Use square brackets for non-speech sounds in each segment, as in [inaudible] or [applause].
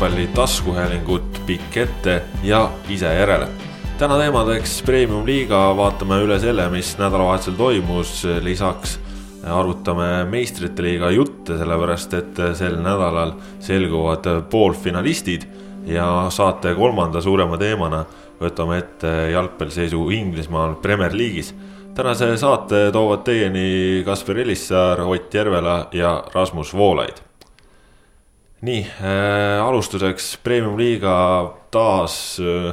jalgpalli taskuhäälingut pikk ette ja ise järele. täna teemadeks Premium-liiga, vaatame üle selle, mis nädalavahetusel toimus, lisaks arutame meistrite liiga jutte, sellepärast et sel nädalal selguvad poolfinalistid ja saate kolmanda suurema teemana võtame ette jalgpalliseisu Inglismaal Premier League'is. tänase saate toovad teieni Kaspar Elissaar, Ott Järvela ja Rasmus Voolaid nii äh,, alustuseks Premium-liiga taas äh,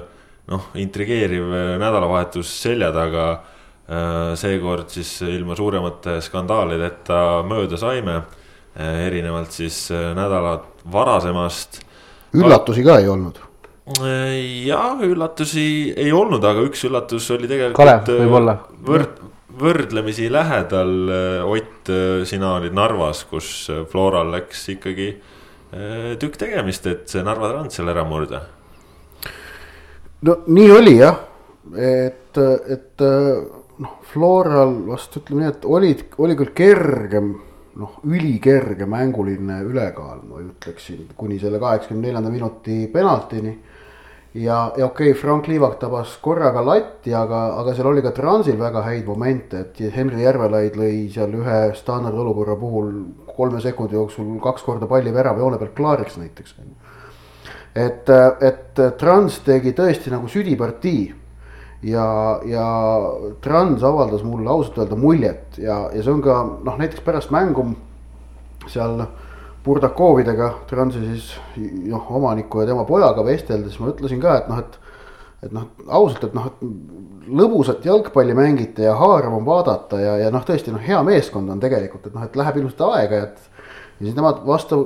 noh, intrigeeriv äh, nädalavahetus selja taga äh,. seekord siis ilma suuremate skandaalideta mööda saime äh,, erinevalt siis äh, nädala varasemast. üllatusi ka ei olnud äh, jah, üllatusi ei olnud, aga üks üllatus oli tegelikult. Kalev võib-olla. võrd-, võrdlemisi lähedal, Ott, sina olid Narvas, kus Floral läks ikkagi Äh, tükk tegemist, et see Narva Trans seal ära murda. no nii oli jah, et, et noh, Floral vast ütleme nii, et olid, oli küll kergem, noh, ülikerge mänguline ülekaal, ma ütleksin, kuni selle kaheksakümne neljanda minuti penaltini ja, ja okei okay,, Frank Liivak tabas korraga latti, aga, aga seal oli ka Transil väga häid momente, et Henri Järvelaid lõi seal ühe standardolukorra puhul kolme sekundi jooksul kaks korda palli värava joone pealt klaariks näiteks. et, et Trans tegi tõesti nagu südipartii ja, ja Trans avaldas mulle ausalt öelda muljet ja, ja see on ka noh, näiteks pärast mängu seal Burdakovidega, Transi siis noh, omaniku ja tema pojaga vesteldes ma ütlesin ka, et noh, et. et noh, ausalt, et noh, et lõbusat jalgpalli mängite ja haarav on vaadata ja, ja noh, tõesti noh, hea meeskond on tegelikult, et noh, et läheb ilusasti aega, et. ja siis nemad vastu,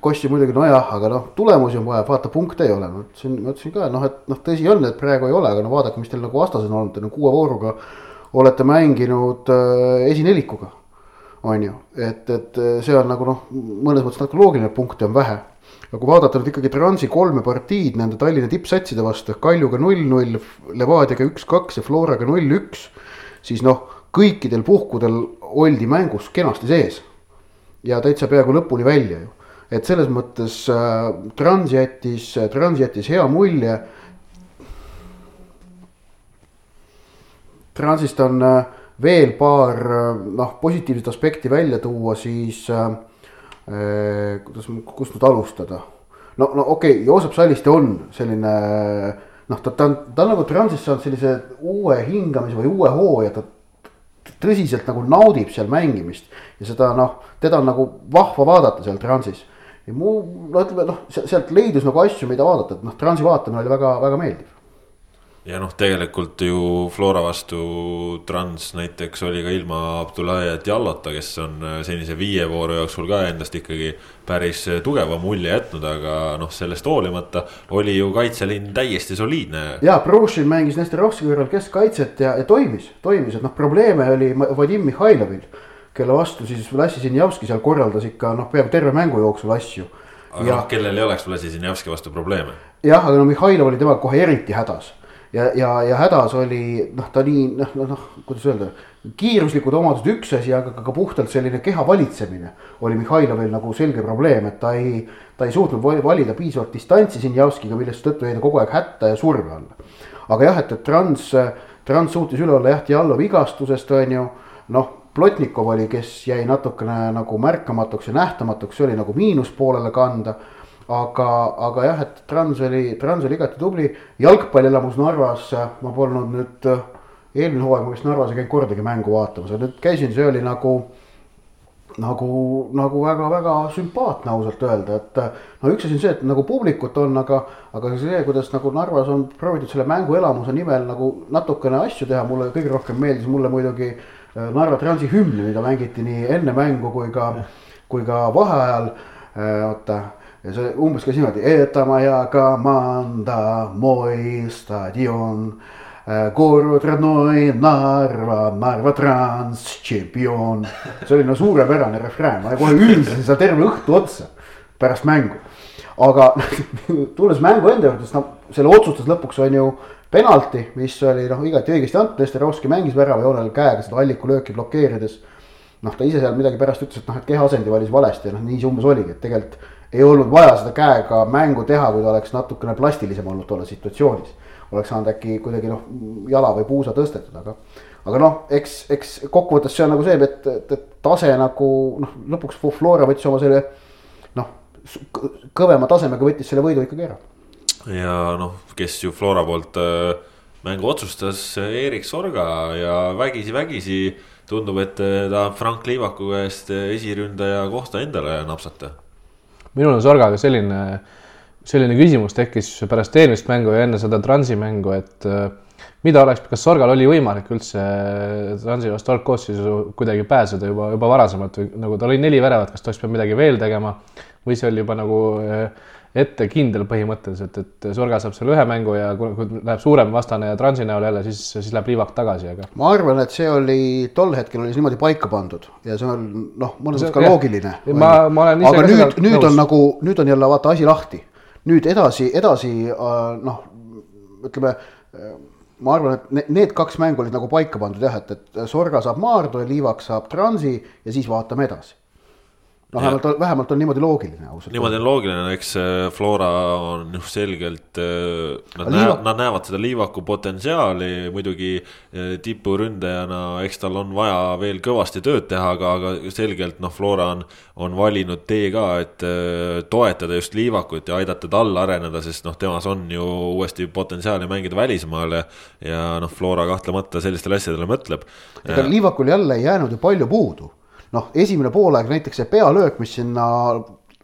Kossi muidugi nojah, aga noh, tulemusi on vaja, vaata punkte ei ole, ma ütlesin, ma ütlesin ka noh, et noh, tõsi on, et praegu ei ole, aga no vaadake, mis teil nagu vastas on olnud, te nagu kuue vooruga olete mänginud äh, esinelikuga on ju, et, et see on nagu noh, mõnes mõttes natuke loogiline, punkte on vähe. aga kui vaadata nüüd ikkagi Transi kolme partiid nende Tallinna tippsatside vastu, Kaljuga null-null, Levadiaga üks-kaks ja Floraga null-üks. siis noh, kõikidel puhkudel oldi mängus kenasti sees. ja täitsa peaaegu lõpuni välja ju, et selles mõttes äh, Trans jättis, Trans jättis hea mulje. Transist on äh, veel paar noh, positiivset aspekti välja tuua, siis äh, kuidas, kust nüüd alustada. no, no okei okay,, Joosep Salliste on selline noh, ta, ta on, ta on nagu Transis saanud sellise uue hingamise või uue hoo ja ta tõsiselt nagu naudib seal mängimist ja seda noh, teda on nagu vahva vaadata seal Transis. ja mu, no ütleme noh, sealt leidus nagu asju, mida vaadata, et noh, Transi vaatamine oli väga-väga meeldiv ja noh, tegelikult ju Flora vastu Trans näiteks oli ka ilma Abdullahi Diallota, kes on äh, senise viie vooru jooksul ka endast ikkagi päris äh, tugeva mulje jätnud, aga noh, sellest hoolimata oli ju kaitseliin täiesti soliidne. ja, Prušin mängis Nesterovski kõrval keskkaitset ja, ja toimis, toimis, et noh, probleeme oli Vadim Mihhailovil, kelle vastu siis Vlassi Sinjavski seal korraldas ikka noh, peaaegu terve mängu jooksul asju. aga ja, noh, kellel ei oleks Vlassi Sinjavski vastu probleeme. jah, aga no Mihhailov oli temaga kohe eriti hädas ja, ja, ja hädas oli noh, ta nii noh, noh, noh, kuidas öelda, kiiruslikud omadused üks asi, aga ka, ka puhtalt selline keha valitsemine oli Mihhailovil nagu selge probleem, et ta ei, ta ei suutnud valida piisavalt distantsi Sinjavskiga, millest tõttu jäi ta kogu aeg hätta ja surve alla. aga jah, et, et Trans, Trans suutis üle olla jah, Diallo vigastusest on ju, noh. Plotnikov oli, kes jäi natukene nagu märkamatuks ja nähtamatuks, see oli nagu miinuspoolele kanda aga, aga jah, et Trans oli, Trans oli igati tubli, jalgpallielamus Narvas, ma polnud nüüd, eelmine hooaeg ma vist Narvas ei käinud kordagi mängu vaatamas, aga nüüd käisin, see oli nagu nagu, nagu väga-väga sümpaatne ausalt öelda, et no üks asi on see, et nagu publikut on, aga, aga see, kuidas nagu Narvas on proovitud selle mänguelamuse nimel nagu natukene asju teha, mulle kõige rohkem meeldis mulle muidugi äh, Narva Transi hümn, mida mängiti nii enne mängu kui ka, kui ka vaheajal. Äh, oota ja see umbes käis niimoodi, etamaja komanda, moi stadion. Gorod äh, Radnoi, Narva, Narva transtšempion. see oli no suurepärane refrään, ma kohe üldisin seda terve õhtu otsa pärast mängu. aga [laughs] tulles mängu enda juurde, siis noh, selle otsustas lõpuks on ju penalti, mis oli noh, igati õigesti antud, Lesterovski mängis väravajoonel käega seda alliku lööki blokeerides. noh, ta ise seal midagi pärast ütles, et noh, et keha asendi valis valesti ja noh, nii see umbes oligi, et tegelikult ei olnud vaja seda käega mängu teha, kui ta oleks natukene plastilisem olnud tolles situatsioonis. oleks saanud äkki kuidagi noh, jala või puusa tõstetud, aga, aga noh, eks, eks kokkuvõttes see on nagu see, et, et, et tase nagu noh, lõpuks Flora võttis oma selle noh, kõvema tasemega võttis selle võidu ikkagi ära. ja noh, kes ju Flora poolt äh, mängu otsustas Erik Sorga ja vägisi-vägisi tundub, et tahab Frank Liivaku käest esiründaja kohta endale napsata minul on Sorgaga selline, selline küsimus tekkis pärast eelmist mängu ja enne seda Transi mängu, et äh, mida oleks, kas Sorgal oli võimalik üldse Transi vastu algkoosseisu kuidagi pääseda juba, juba varasemalt või nagu ta oli neli väravat, kas ta oleks pidanud midagi veel tegema või see oli juba nagu äh, ette kindel põhimõtteliselt, et Surga saab selle ühe mängu ja kui, läheb suurem vastane ja transi näol jälle, siis, siis läheb Liivak tagasi, aga. ma arvan, et see oli tol hetkel oli see niimoodi paika pandud ja see on noh, mõnes mõttes ka jah, loogiline. ma, ma olen ise aga nüüd, nüüd nõus. on nagu, nüüd on jälle vaata asi lahti. nüüd edasi, edasi äh, noh, ütleme äh, ma arvan, et need, kaks mängu olid nagu paika pandud jah, et, et Sorga saab Maardu ja Liivak saab Transi ja siis vaatame edasi vähemalt, vähemalt on niimoodi loogiline ausalt. niimoodi on loogiline, eks Flora on ju selgelt, äh, nad näevad, nad näevad seda Liivaku potentsiaali muidugi äh, tipuründajana, eks tal on vaja veel kõvasti tööd teha, aga, aga selgelt noh, Flora on, on valinud tee ka, et äh, toetada just Liivakut ja aidata tal areneda, sest noh, temas on ju uuesti potentsiaali mängida välismaal ja, ja noh, Flora kahtlemata sellistele asjadele mõtleb. ega Liivakul jälle ei jäänud ju palju puudu noh, esimene poolaeg näiteks see pealöök, mis sinna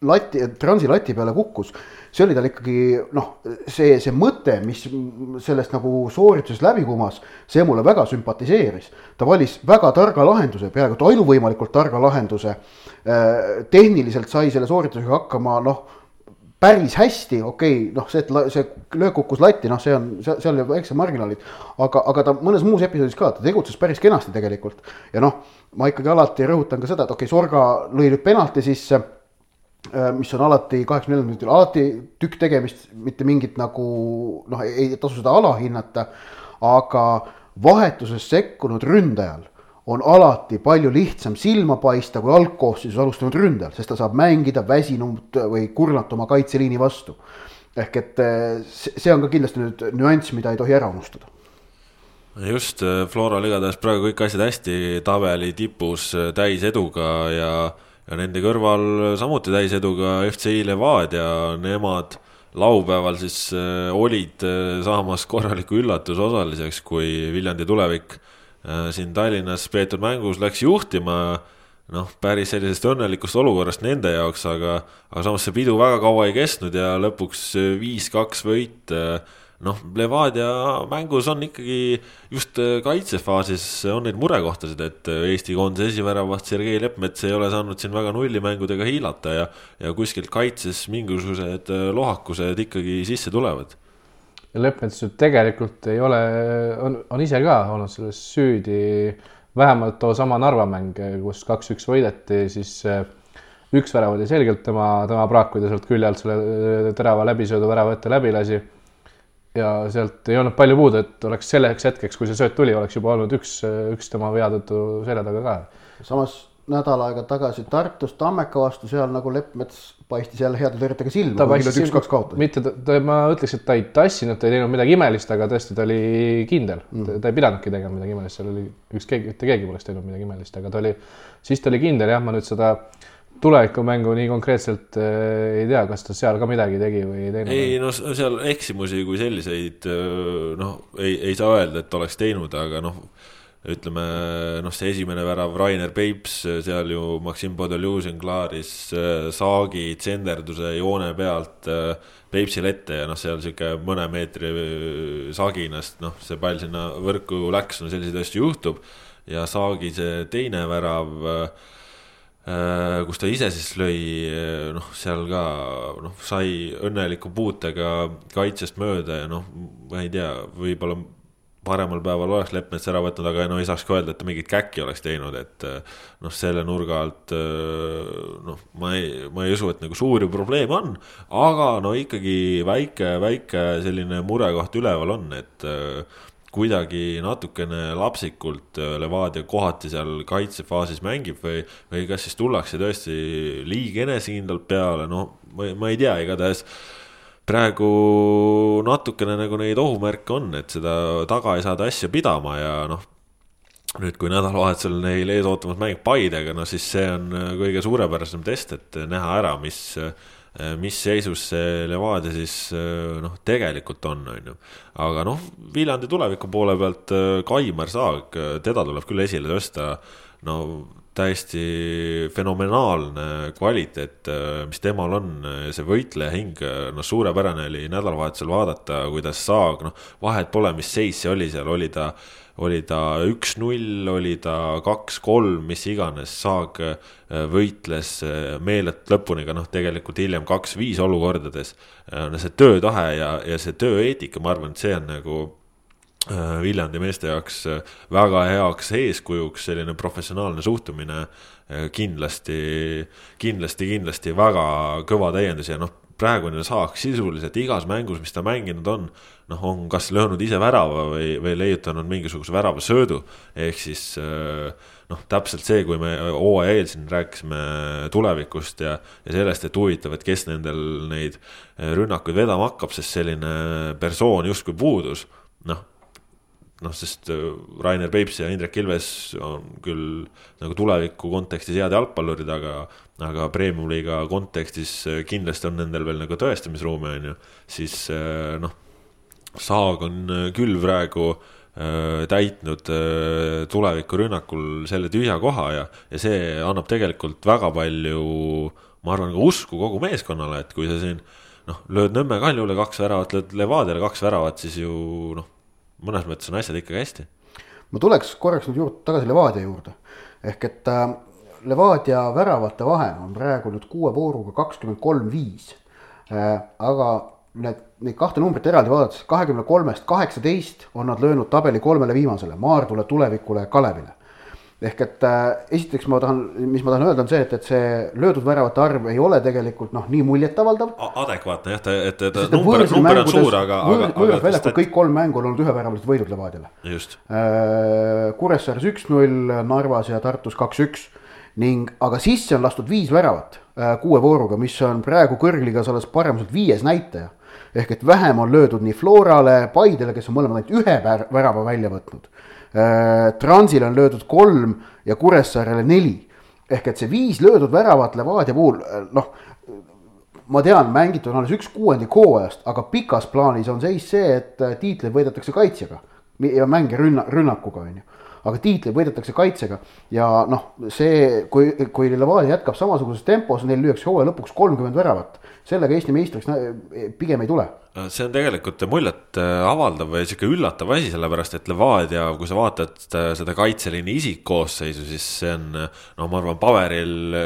lati, transi lati peale kukkus, see oli tal ikkagi noh, see, see mõte, mis sellest nagu sooritusest läbi kumas, see mulle väga sümpatiseeris. ta valis väga targa lahenduse, peaaegu ainuvõimalikult targa lahenduse. Äh, tehniliselt sai selle sooritusega hakkama noh päris hästi, okei okay,, noh, see, et see löök kukkus latti, noh, see on, seal oli väiksed marginaalid. aga, aga ta mõnes muus episoodis ka, ta tegutses päris kenasti tegelikult. ja noh, ma ikkagi alati rõhutan ka seda, et okei okay,, Sorga lõi nüüd penalti sisse. Äh, mis on alati kaheksakümne neljandal minutil alati tükk tegemist, mitte mingit nagu noh, ei tasu seda alahinnata. aga vahetuses sekkunud ründajal on alati palju lihtsam silma paista kui algkoosseisus alustanud ründajal, sest ta saab mängida väsinud või kurnatuma kaitseliini vastu. ehk et eh, see on ka kindlasti nüüd nüanss, mida ei tohi ära unustada. just, eh, Floral igatahes praegu kõik asjad hästi tabeli tipus eh, täiseduga ja, ja nende kõrval samuti täiseduga FCI Levadia, nemad laupäeval siis olid saamas korraliku üllatuse osaliseks, kui Viljandi tulevik siin Tallinnas peetud mängus läks juhtima noh, päris sellisest õnnelikust olukorrast nende jaoks, aga, aga samas see pidu väga kaua ei kestnud ja lõpuks viis-kaks võit. Äh, noh, Levadia mängus on ikkagi just äh, kaitsefaasis on neid murekohtasid, et Eesti koondise esiväravat Sergei Leppmets ei ole saanud siin väga nullimängudega hiilata ja, ja kuskilt kaitses mingisugused lohakused ikkagi sisse tulevad ja Leppmets ju tegelikult ei ole, on, on ise ka olnud selles süüdi. vähemalt toosama Narva mäng, kus kaks-üks võideti, siis eh, üks värav oli selgelt tema, tema praak, kui ta sealt külje alt selle eh, terava läbisöödu värava ette läbi lasi. ja sealt ei olnud palju puudu, et oleks selleks hetkeks, kui see sööt tuli, oleks juba olnud üks, üks tema vea tõttu selja taga ka. samas nädal aega tagasi Tartus Tammeka vastu, seal nagu Leppmets paistis jälle heade tõrjetega silma. ta paistis üks-kaks kaotas. mitte ta, ta, ma ütleks, et ta ei tassinud, ta ei teinud midagi imelist, aga tõesti, ta oli kindel mm.. ta ei pidanudki tegema midagi imelist, seal oli üks keegi, mitte keegi poleks teinud midagi imelist, aga ta oli, siis ta oli kindel, jah, ma nüüd seda tulevikumängu nii konkreetselt äh, ei tea, kas ta seal ka midagi tegi või ei teinud. ei no seal eksimusi kui selliseid äh, noh, ei, ei saa öelda, et oleks teinud, aga noh ütleme noh, see esimene värav, Rainer Peips, seal ju Maksim Podoljuzin klaaris äh, saagi tsenderduse joone pealt äh, Peipsile ette ja noh, seal sihuke mõne meetri äh, saginast, noh, see pall sinna võrku läks, no selliseid asju juhtub. ja saagi see teine värav kus ta ise siis lõi, noh, seal ka noh, sai õnneliku puutega kaitsest mööda ja noh, ma ei tea, võib-olla paremal päeval oleks Leppmets ära võtnud, aga no ei saaks ka öelda, et ta mingit käkki oleks teinud, et noh, selle nurga alt noh, ma ei, ma ei usu, et nagu suuri probleeme on, aga no ikkagi väike, väike selline murekoht üleval on, et kuidagi natukene lapsikult Levadia kohati seal kaitsefaasis mängib või, või kas siis tullakse tõesti liiga enesekindlalt peale, no ma, ma ei tea, igatahes praegu natukene nagu neid ohumärke on, et seda taga ei saada asja pidama ja noh, nüüd, kui nädalavahetusel neil ees ootamas mäng Paidega, no siis see on kõige suurepärasem test, et näha ära, mis, mis seisus see Levadia siis noh, tegelikult on, on ju. aga noh, Viljandi tuleviku poole pealt Kaimar Saag, teda tuleb küll esile tõsta, no täiesti fenomenaalne kvaliteet, mis temal on, see võitleja hing, noh, suurepärane oli nädalavahetusel vaadata, kuidas Saag, noh, vahet pole, mis seis see oli seal, oli ta, oli ta üks-null, oli ta kaks-kolm, mis iganes, Saag võitles meeletult lõpuni, aga noh, tegelikult hiljem kaks-viis olukordades. no see töötahe ja, ja see tööeetika, ma arvan, et see on nagu Äh, Viljandi meeste jaoks äh, väga heaks eeskujuks selline professionaalne suhtumine. Äh, kindlasti, kindlasti, kindlasti väga kõva täiendus ja noh, praegune saak sisuliselt igas mängus, mis ta mänginud on. noh, on kas löönud ise värava või, või leiutanud mingisuguse väravasöödu. ehk siis noh, täpselt see, kui me hooaja eel siin rääkisime tulevikust ja, ja sellest, et huvitav, et kes nendel neid rünnakuid vedama hakkab, sest selline persoon justkui puudus. noh noh, sest äh, Rainer Peips ja Indrek Ilves on küll nagu tuleviku kontekstis head jalgpallurid, aga, aga premium-liiga kontekstis äh, kindlasti on nendel veel nagu tõestamisruumi, on ju. siis äh, noh, Saag on küll praegu äh, täitnud äh, tulevikurünnakul selle tühja koha ja, ja see annab tegelikult väga palju, ma arvan, ka usku kogu meeskonnale, et kui sa siin noh, lööd Nõmme Kaljule kaks väravat, lööd Levadiale kaks väravat, siis ju noh mõnes mõttes on asjad ikkagi hästi. ma tuleks korraks nüüd juurde, tagasi Levadia juurde. ehk et äh, Levadia väravate vahe on praegu nüüd kuue vooruga kakskümmend kolm, viis äh,. aga need, neid kahte numbrit eraldi vaadates, kahekümne kolmest kaheksateist on nad löönud tabeli kolmele viimasele, Maardule, Tulevikule ja Kalevile ehk et äh, esiteks ma tahan, mis ma tahan öelda, on see, et, et see löödud väravate arv ei ole tegelikult noh, nii muljetavaldav. adekvaatne jah, et, et number, number on suur, aga. võõras väljakul kõik kolm mängu on olnud üheväravalised võidud Levadiale. just äh,. Kuressaares üks-null, Narvas ja Tartus kaks-üks ning, aga sisse on lastud viis väravat äh, kuue vooruga, mis on praegu kõrgligas alles paremuselt viies näitaja ehk et vähem on löödud nii Florale, Paidele, kes on mõlemad ainult ühe värava välja võtnud Äh, Transile on löödud kolm ja Kuressaarele neli. ehk et see viis löödud väravat Levadia puhul, äh, noh, ma tean, mängitud on alles üks kuuendik hooajast, aga pikas plaanis on seis see, et äh, tiitleid võidetakse kaitsjaga. Ja mänge rünna, rünnakuga, on ju. Aga tiitleid võidetakse kaitsega ja noh, see, kui, kui Levadia jätkab samasuguses tempos, neil lüüakse hooaja lõpuks kolmkümmend väravat, sellega Eesti meistriks pigem ei tule. Äh, see on tegelikult muljet äh, avaldav või sihuke üllatav asi, sellepärast et Levadia, kui sa vaatad äh, seda kaitseliini isikkoosseisu, siis see on, no ma arvan, paberil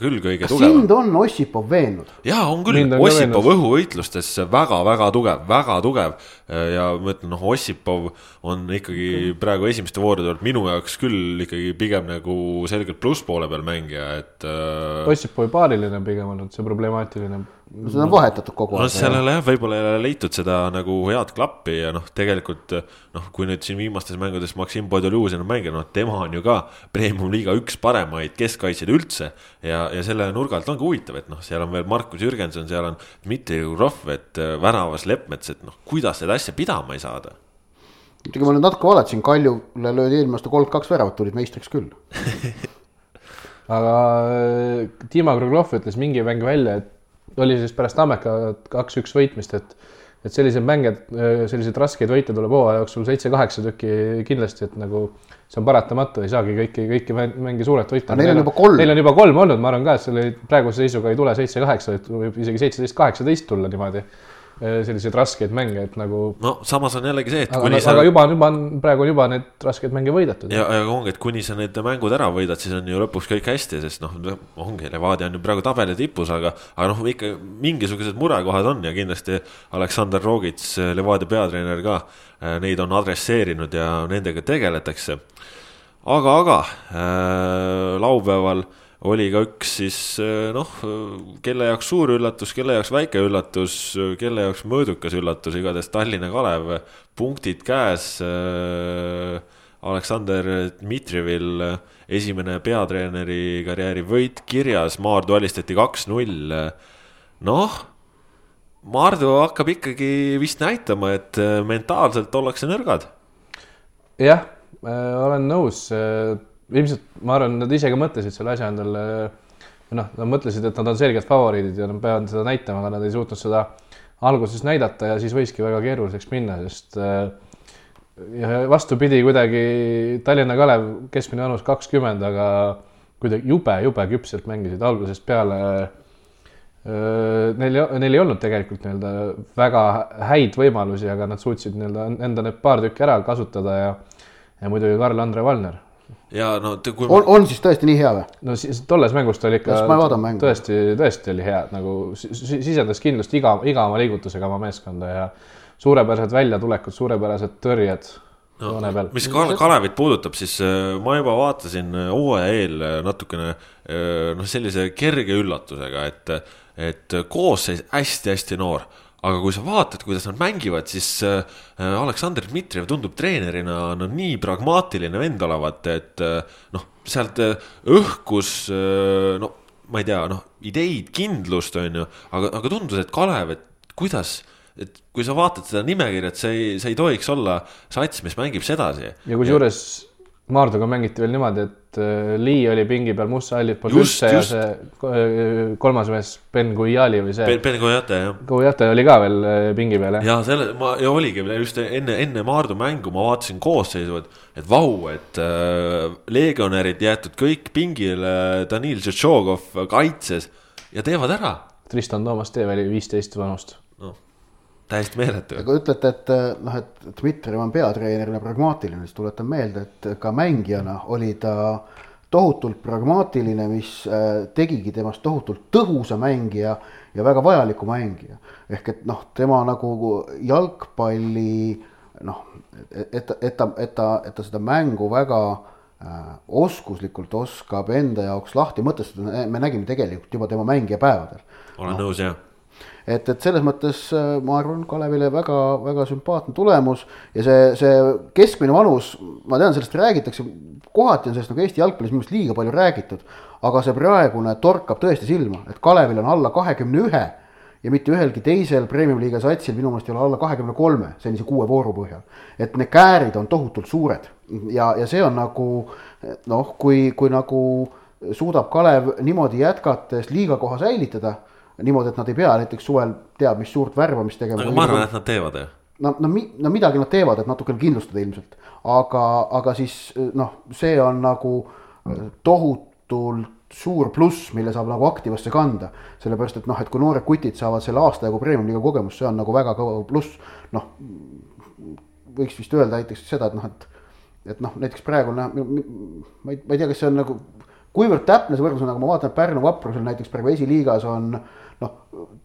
küll kõige Kas tugevam. sind on Ossipov veennud? jaa, on küll, Ossipov õhuvõitlustes väga-väga tugev, väga tugev. ja ma ütlen, noh, Ossipov on ikkagi okay. praegu esimeste voorude pealt minu jaoks küll ikkagi pigem nagu selgelt plusspoole peal mängija, et. Ossipovi paariline pigem olnud see problemaatiline seda on vahetatud kogu aeg. no seal ei ole jah, võib-olla ei ole leitud seda nagu head klappi ja noh, tegelikult noh, kui nüüd siin viimastes mängudes Maksim Podoljužin on mänginud, noh tema on ju ka premium-liiga üks paremaid keskkaitsjaid üldse. ja, ja selle nurga alt ongi huvitav, et noh, seal on veel Markus Jürgenson, seal on Dmitri Jurov, et äh, väravas Leppmets, et noh, kuidas seda asja pidama ei saada muidugi ma nüüd natuke valetasin, Kaljule löödi eelmine aasta kolmkümmend kaks väravat, tulid meistriks küll [laughs] aga äh, Dima Kruglov ütles mingi mäng välja, et oli siis pärast Tammeka kaks-üks võitmist, et et selliseid mänge, selliseid raskeid võite tuleb hooaja jooksul seitse-kaheksa tükki kindlasti, et nagu see on paratamatu, ei saagi kõiki, kõiki mänge suurelt võita. Neil on juba kolm. Neil on juba kolm olnud, ma arvan ka, et selle praeguse seisuga ei tule seitse-kaheksa, et võib isegi seitseteist, kaheksateist tulla niimoodi selliseid raskeid mänge, et nagu. no samas on jällegi see, et aga, sa... aga juba, juba on, praegu on juba need raskeid mänge võidetud. ja, ja ongi, et kuni sa need mängud ära võidad, siis on ju lõpuks kõik hästi, sest noh, ongi, Levadia on ju praegu tabeli tipus, aga, aga noh, ikka mingisugused murekohad on ja kindlasti Aleksandr Rogits, Levadia peatreener ka, äh, neid on adresseerinud ja nendega tegeletakse. aga, aga äh, laupäeval oli ka üks siis noh, kelle jaoks suur üllatus, kelle jaoks väike üllatus, kelle jaoks mõõdukas üllatus, igatahes Tallinna Kalev, punktid käes. Aleksander Dmitrijevil esimene peatreeneri karjääri võit kirjas, Maardu alistati kaks-null. noh, Maardu hakkab ikkagi vist näitama, et mentaalselt ollakse nõrgad. jah, olen nõus ilmselt ma arvan, nad ise ka mõtlesid selle asja endale. noh, nad mõtlesid, et nad on selged favoriidid ja nad peavad seda näitama, aga nad ei suutnud seda alguses näidata ja siis võiski väga keeruliseks minna, sest äh, ja vastupidi, kuidagi Tallinna Kalev keskmine vanus kakskümmend, aga kuidagi jube, jube küpselt mängisid algusest peale. Äh, neil, neil ei olnud tegelikult nii-öelda väga häid võimalusi, aga nad suutsid nii-öelda enda need paar tükki ära kasutada ja ja muidugi Karl-Andre Valner ja no kui on, on siis tõesti nii hea või? no siis tolles mängus ta oli ikka tõesti, tõesti oli hea, nagu sisendas kindlust iga, iga oma liigutusega oma meeskonda ja suurepärased väljatulekud, suurepärased tõrjed no, joone peal. mis Kal Kalevit puudutab, siis äh, ma juba vaatasin äh, hooaja eel äh, natukene noh, sellise kerge üllatusega, et, et koosseis hästi-hästi noor aga kui sa vaatad, kuidas nad mängivad, siis äh, Aleksandr Dmitrijev tundub treenerina no nii pragmaatiline vend olevat, et äh, noh, sealt äh, õhkus no ma ei tea, noh, ideid, kindlust on ju, aga, aga tundus, et Kalev, et kuidas et kui sa vaatad seda nimekirja, et see ei, see ei tohiks olla sats, mis mängib sedasi. ja kusjuures Maarduga mängiti veel niimoodi, et äh, Lee oli pingi peal, Mussa Allit polnud üldse ja see äh, kolmas mees, Ben Guiali või see. Ben, ben Guiate, jah. Guiate oli ka veel äh, pingi peal, jah. ja selle, ma, ja oligi just enne, enne Maardu mängu ma vaatasin koosseisu, et, et vau, et äh, legionärid jäetud kõik pingile, Danil Tšetšogov kaitses ja teevad ära. Tristan Toomas Tee oli viisteist vanust täiesti meeletu. aga ütlete, et noh, et Dmitrijev on peatreenerina pragmaatiline, siis tuletan meelde, et ka mängijana oli ta tohutult pragmaatiline, mis äh, tegigi temast tohutult tõhusa mängija ja väga vajaliku mängija. ehk et noh, tema nagu jalgpalli noh, et, et, et ta, et ta, et ta seda mängu väga äh, oskuslikult oskab enda jaoks lahti mõtestada, me nägime tegelikult juba tema mängijapäevadel. olen no, nõus, jah et, et selles mõttes äh, ma arvan, Kalevile väga-väga sümpaatne tulemus ja see, see keskmine vanus, ma tean, sellest räägitakse, kohati on sellest nagu Eesti jalgpallis minu meelest liiga palju räägitud, aga see praegune torkab tõesti silma, et Kalevil on alla kahekümne ühe ja mitte ühelgi teisel premium-liiga satsil minu meelest ei ole alla kahekümne kolme senise kuue vooru põhjal. et need käärid on tohutult suured ja, ja see on nagu noh, kui, kui nagu suudab Kalev niimoodi jätkates liigakoha säilitada niimoodi, et nad ei pea näiteks suvel teab mis suurt värbamist tegema. aga ma arvan, et nad teevad jah. no, no, no midagi nad teevad, et natukene kindlustada ilmselt, aga, aga siis noh, see on nagu tohutult suur pluss, mille saab nagu Aktivasse kanda. sellepärast, et noh, et kui noored kutid saavad selle aasta jagu premium-liiga kogemust, see on nagu väga kõva pluss. noh, võiks vist öelda näiteks seda, et noh, et, et noh, näiteks praegu noh, ma ei, ma ei tea, kas see on nagu, kuivõrd täpne see võrdlus on, aga ma vaatan, et Pärnu Vaprusel näiteks praegu esiliigas on noh,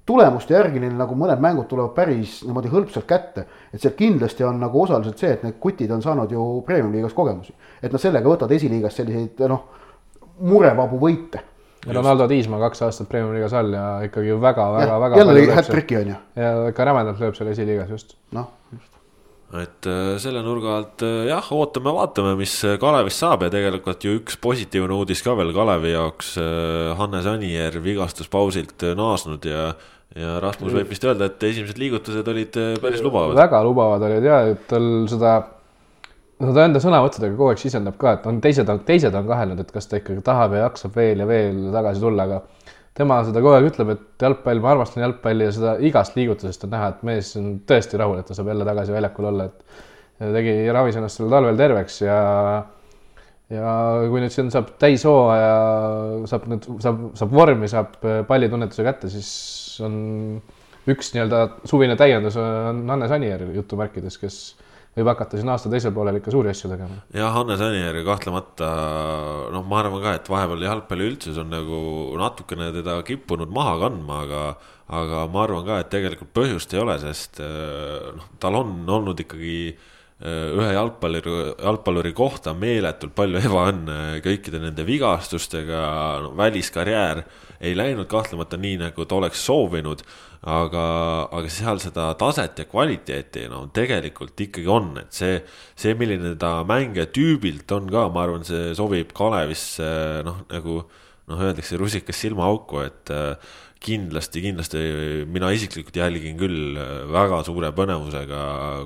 tulemuste järgi neil nagu mõned mängud tulevad päris niimoodi hõlpsalt kätte. et seal kindlasti on nagu osaliselt see, et need kutid on saanud ju premium-liigas kogemusi. et nad sellega võtavad esiliigas selliseid noh, murevabu võite. Ronaldo Tiismaa kaks aastat premium-liigas all ja ikkagi väga-väga-väga. jälle lõi hat-trick'i on ju. ja ikka rämedalt lööb seal esiliigas just. noh, just et äh, selle nurga alt äh, jah, ootame-vaatame, mis äh, Kalevist saab ja tegelikult ju üks positiivne uudis ka veel Kalevi jaoks. Hannes Anier vigastuspausilt naasnud ja, ja Rasmus võib vist öelda, et esimesed liigutused olid päris lubavad. väga lubavad olid ja, et tal seda, no ta enda sõnavõttudega kogu aeg sisendab ka, et on teised, teised on kahelnud, et kas ta ikkagi tahab ja jaksab veel ja veel tagasi tulla, aga tema seda kogu aeg ütleb, et jalgpall, ma armastan jalgpalli ja seda igast liigutusest on näha, et mees on tõesti rahul, et ta saab jälle tagasi väljakul olla, et tegi, ravis ennast sel talvel terveks ja ja kui nüüd siin saab täishooaja, saab nüüd, saab, saab vormi, saab pallitunnetuse kätte, siis on üks nii-öelda suvine täiendus on Hannes Anier jutumärkides, kes võib hakata siin aasta teisel poolel ikka suuri asju tegema. jah, Hannes Anier kahtlemata, noh, ma arvan ka, et vahepeal jalgpalli üldsus on nagu natukene teda kippunud maha kandma, aga, aga ma arvan ka, et tegelikult põhjust ei ole, sest noh, tal on olnud ikkagi ühe jalgpalluri, jalgpalluri kohta meeletult palju ebaõnne kõikide nende vigastustega väliskarjäär ei läinud kahtlemata nii, nagu ta oleks soovinud, aga, aga seal seda taset ja kvaliteeti no tegelikult ikkagi on, et see, see, milline ta mängija tüübilt on ka, ma arvan, see sobib Kalevisse noh, nagu noh, öeldakse rusikas silmaauku, et äh, kindlasti, kindlasti mina isiklikult jälgin küll väga suure põnevusega,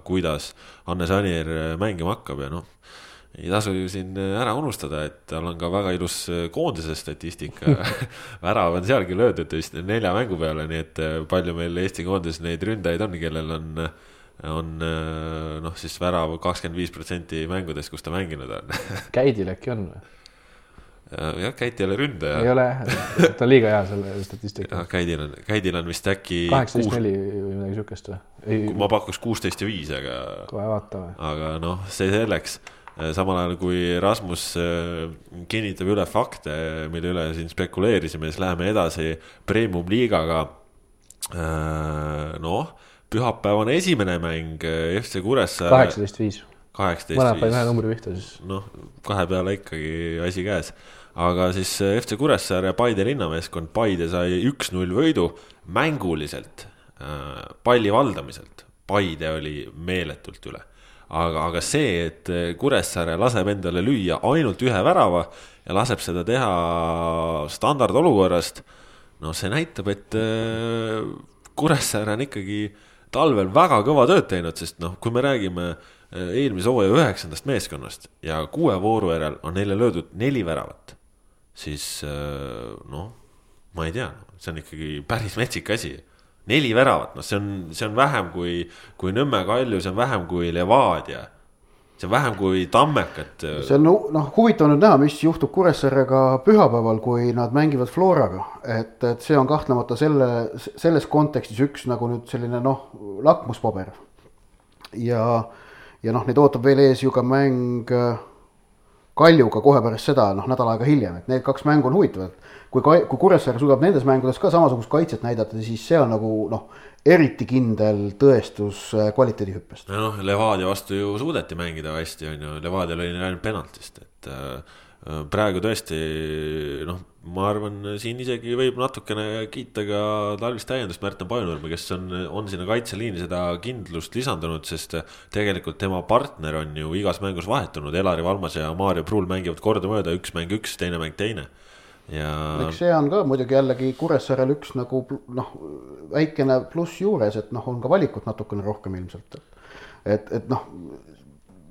kuidas Hannes Anier mängima hakkab ja noh, ei tasu ju siin ära unustada, et tal on ka väga ilus koondise statistika [laughs] värav on sealgi löödud vist nelja mängu peale, nii et palju meil Eesti koondises neid ründajaid on, kellel on, on noh, siis värav kakskümmend viis protsenti mängudest, kus ta mänginud on Käidil äkki on või? Jah, Käit ei ole ründaja. ei ole jah, ta on liiga hea selle statistika. Käidil on, Käidil on vist äkki. kaheksateist neli või midagi siukest või? ma pakuks kuusteist ja viis, aga. kohe vaatame. aga noh, see selleks. samal ajal kui Rasmus äh, kinnitab üle fakte, mille üle siin spekuleerisime, siis läheme edasi premium liigaga. Äh, noh, pühapäevane esimene mäng äh, FC Kuressaare. kaheksateist viis kaheksateist. mõlemad panid ühe numbri pihta siis. noh, kahe peale ikkagi asi käes aga siis äh, FC Kuressaare ja Paide linnameeskond, Paide sai üks-null võidu mänguliselt, äh, palli valdamiselt. Paide oli meeletult üle. aga, aga see, et äh, Kuressaare laseb endale lüüa ainult ühe värava ja laseb seda teha standardolukorrast, no see näitab, et Kuressaare on ikkagi talvel väga kõva tööd teinud, sest noh, kui me räägime eelmise hooaja üheksandast meeskonnast ja kuue vooru järel on neile löödud neli väravat siis äh, noh, ma ei tea, see on ikkagi päris metsik asi. neli väravat, noh, see on, see on vähem kui, kui Nõmme Kalju, see on vähem kui Levadia. see on vähem kui Tammekat. see on noh, huvitav nüüd näha, mis juhtub Kuressaarega pühapäeval, kui nad mängivad Floraga. et, et see on kahtlemata selle, selles kontekstis üks nagu nüüd selline noh, lakmuspaber. ja, ja noh, neid ootab veel ees ju ka mäng Kaljuga kohe pärast seda, noh nädal aega hiljem, et need kaks mängu on huvitavad. kui, kui Kuressaare suudab nendes mängudes ka samasugust kaitset näidata, siis see on nagu noh, eriti kindel tõestus äh, kvaliteedihüppest. noh, Levadia vastu ju suudeti mängida hästi, on ju, Levadial oli ainult penaltist, et äh, praegu tõesti noh, ma arvan, siin isegi võib natukene kiita ka talvist täiendust Märten Pajunurme, kes on, on sinna kaitseliini seda kindlust lisandunud, sest tegelikult tema partner on ju igas mängus vahetunud, Elari Valmas ja Maarja Pruul mängivad kordamööda, üks mäng üks, teine mäng teine ja. eks see on ka muidugi jällegi Kuressaarel üks nagu noh, väikene pluss juures, et noh, on ka valikut natukene rohkem ilmselt. et, et noh,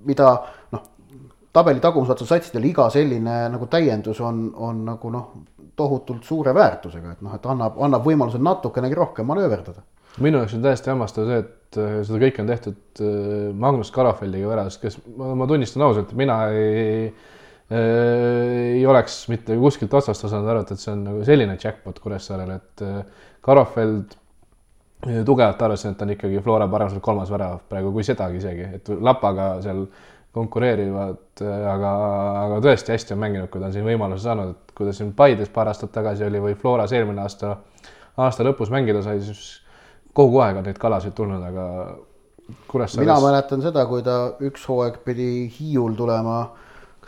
mida tabeli tagumises otsas satsidel iga selline nagu täiendus on, on nagu noh, tohutult suure väärtusega, et noh, et annab, annab võimaluse natukenegi rohkem manööverdada. minu jaoks on täiesti hämmastav see, et äh, seda kõike on tehtud äh, Magnus Karafeldiga väravas, kes ma, ma tunnistan ausalt, mina ei äh, ei oleks mitte kuskilt otsast osanud arvata, et see on nagu selline jackpot Kuressaarele, et Karafeld tugevalt arvasin, et on ikkagi Flora paremuselt kolmas värav praegu, kui sedagi isegi, et Lapaga seal konkureerivad, aga, aga tõesti hästi on mänginud, kui ta on siin võimaluse saanud, et kui ta siin Paides paar aastat tagasi oli või Floras eelmine aasta, aasta lõpus mängida sai, siis kogu aeg on neid kalasid tulnud, aga Kuressaares. mina mäletan seda, kui ta üks hooaeg pidi Hiiul tulema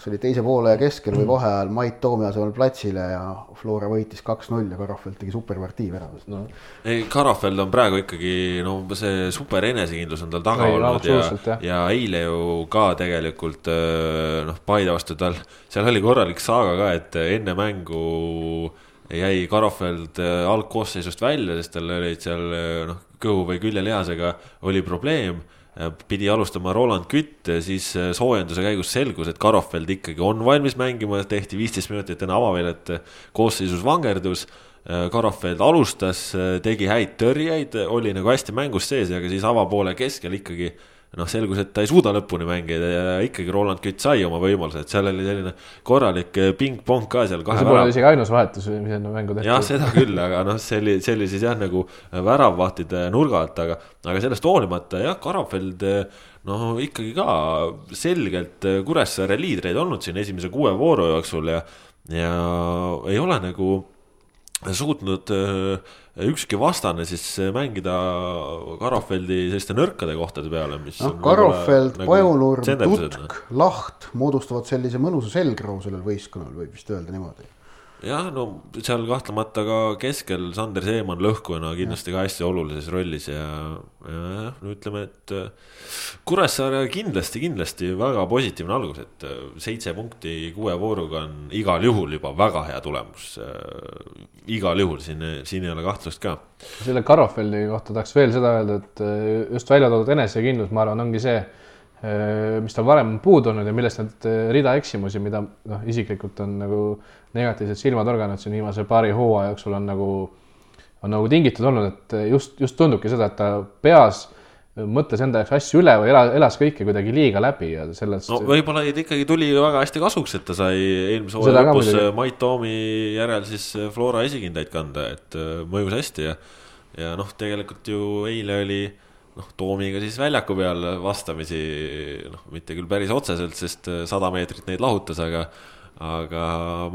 kas oli teise poole keskel või vaheajal Mait Toomi asemel platsile ja Flora võitis kaks-null ja Karafeld tegi superpartii väravas no.. ei, Karafeld on praegu ikkagi no see super enesekindlus on tal taga ei, olnud ja, ja eile ju ka tegelikult äh, noh, Paide vastu tal, seal oli korralik saaga ka, et enne mängu jäi Karafeld äh, algkoosseisust välja, sest tal olid seal äh, noh, kõhu või küljelihasega oli probleem pidi alustama Roland Kütt, siis äh, soojenduse käigus selgus, et Karofeld ikkagi on valmis mängima, tehti viisteist minutit enne avaväljat koosseisus vangerdus. Äh, Karofeld alustas, tegi häid tõrjeid, oli nagu hästi mängus sees, aga siis avapoole keskel ikkagi noh, selgus, et ta ei suuda lõpuni mängida ja ikkagi Roland Kütt sai oma võimaluse, et seal oli selline korralik eh, ping-pong ka seal kahe värava. isegi ainus vahetus, mis enne mängu tehti. jah, seda küll, aga noh, see oli, see oli siis jah, nagu väravvahtide nurga alt, aga, aga sellest hoolimata jah, Karafeld no ikkagi ka selgelt Kuressaare liidreid olnud siin esimese kuue vooru jooksul ja, ja ei ole nagu suutnud äh, ükski vastane siis mängida Karofeldi selliste nõrkade kohtade peale, mis noh, Karofeld nagu, Pajunurm, Tutk, Laht moodustavad sellise mõnusa selgroo sellel võistkonnal, võib vist öelda niimoodi jah, no seal kahtlemata ka keskel Sander Seeman lõhkujana kindlasti ka hästi olulises rollis ja, ja no ütleme, et äh, Kuressaare kindlasti, kindlasti väga positiivne algus, et äh, seitse punkti kuue vooruga on igal juhul juba väga hea tulemus. Äh, igal juhul siin, siin ei ole kahtlust ka. selle Karofeldi kohta tahaks veel seda öelda, et just välja toodud enesekindlus, ma arvan, ongi see mis tal varem on puudu olnud ja millest need äh, rida eksimusi, mida noh, isiklikult on nagu negatiivselt silma torganud siin viimase paari hooaja jooksul on nagu, on nagu tingitud olnud, et just, just tundubki seda, et ta peas mõtles enda jaoks asju üle või elas, elas kõike kuidagi liiga läbi ja sellest. no võib-olla ikkagi tuli väga hästi kasuks, et ta sai eelmise hooaja lõpus Mait Toomi järel siis Flora esikindaid kanda, et äh, mõjus hästi ja, ja noh, tegelikult ju eile oli noh, Toomiga siis väljaku peal vastamisi, noh, mitte küll päris otseselt, sest äh, sada meetrit neid lahutas, aga aga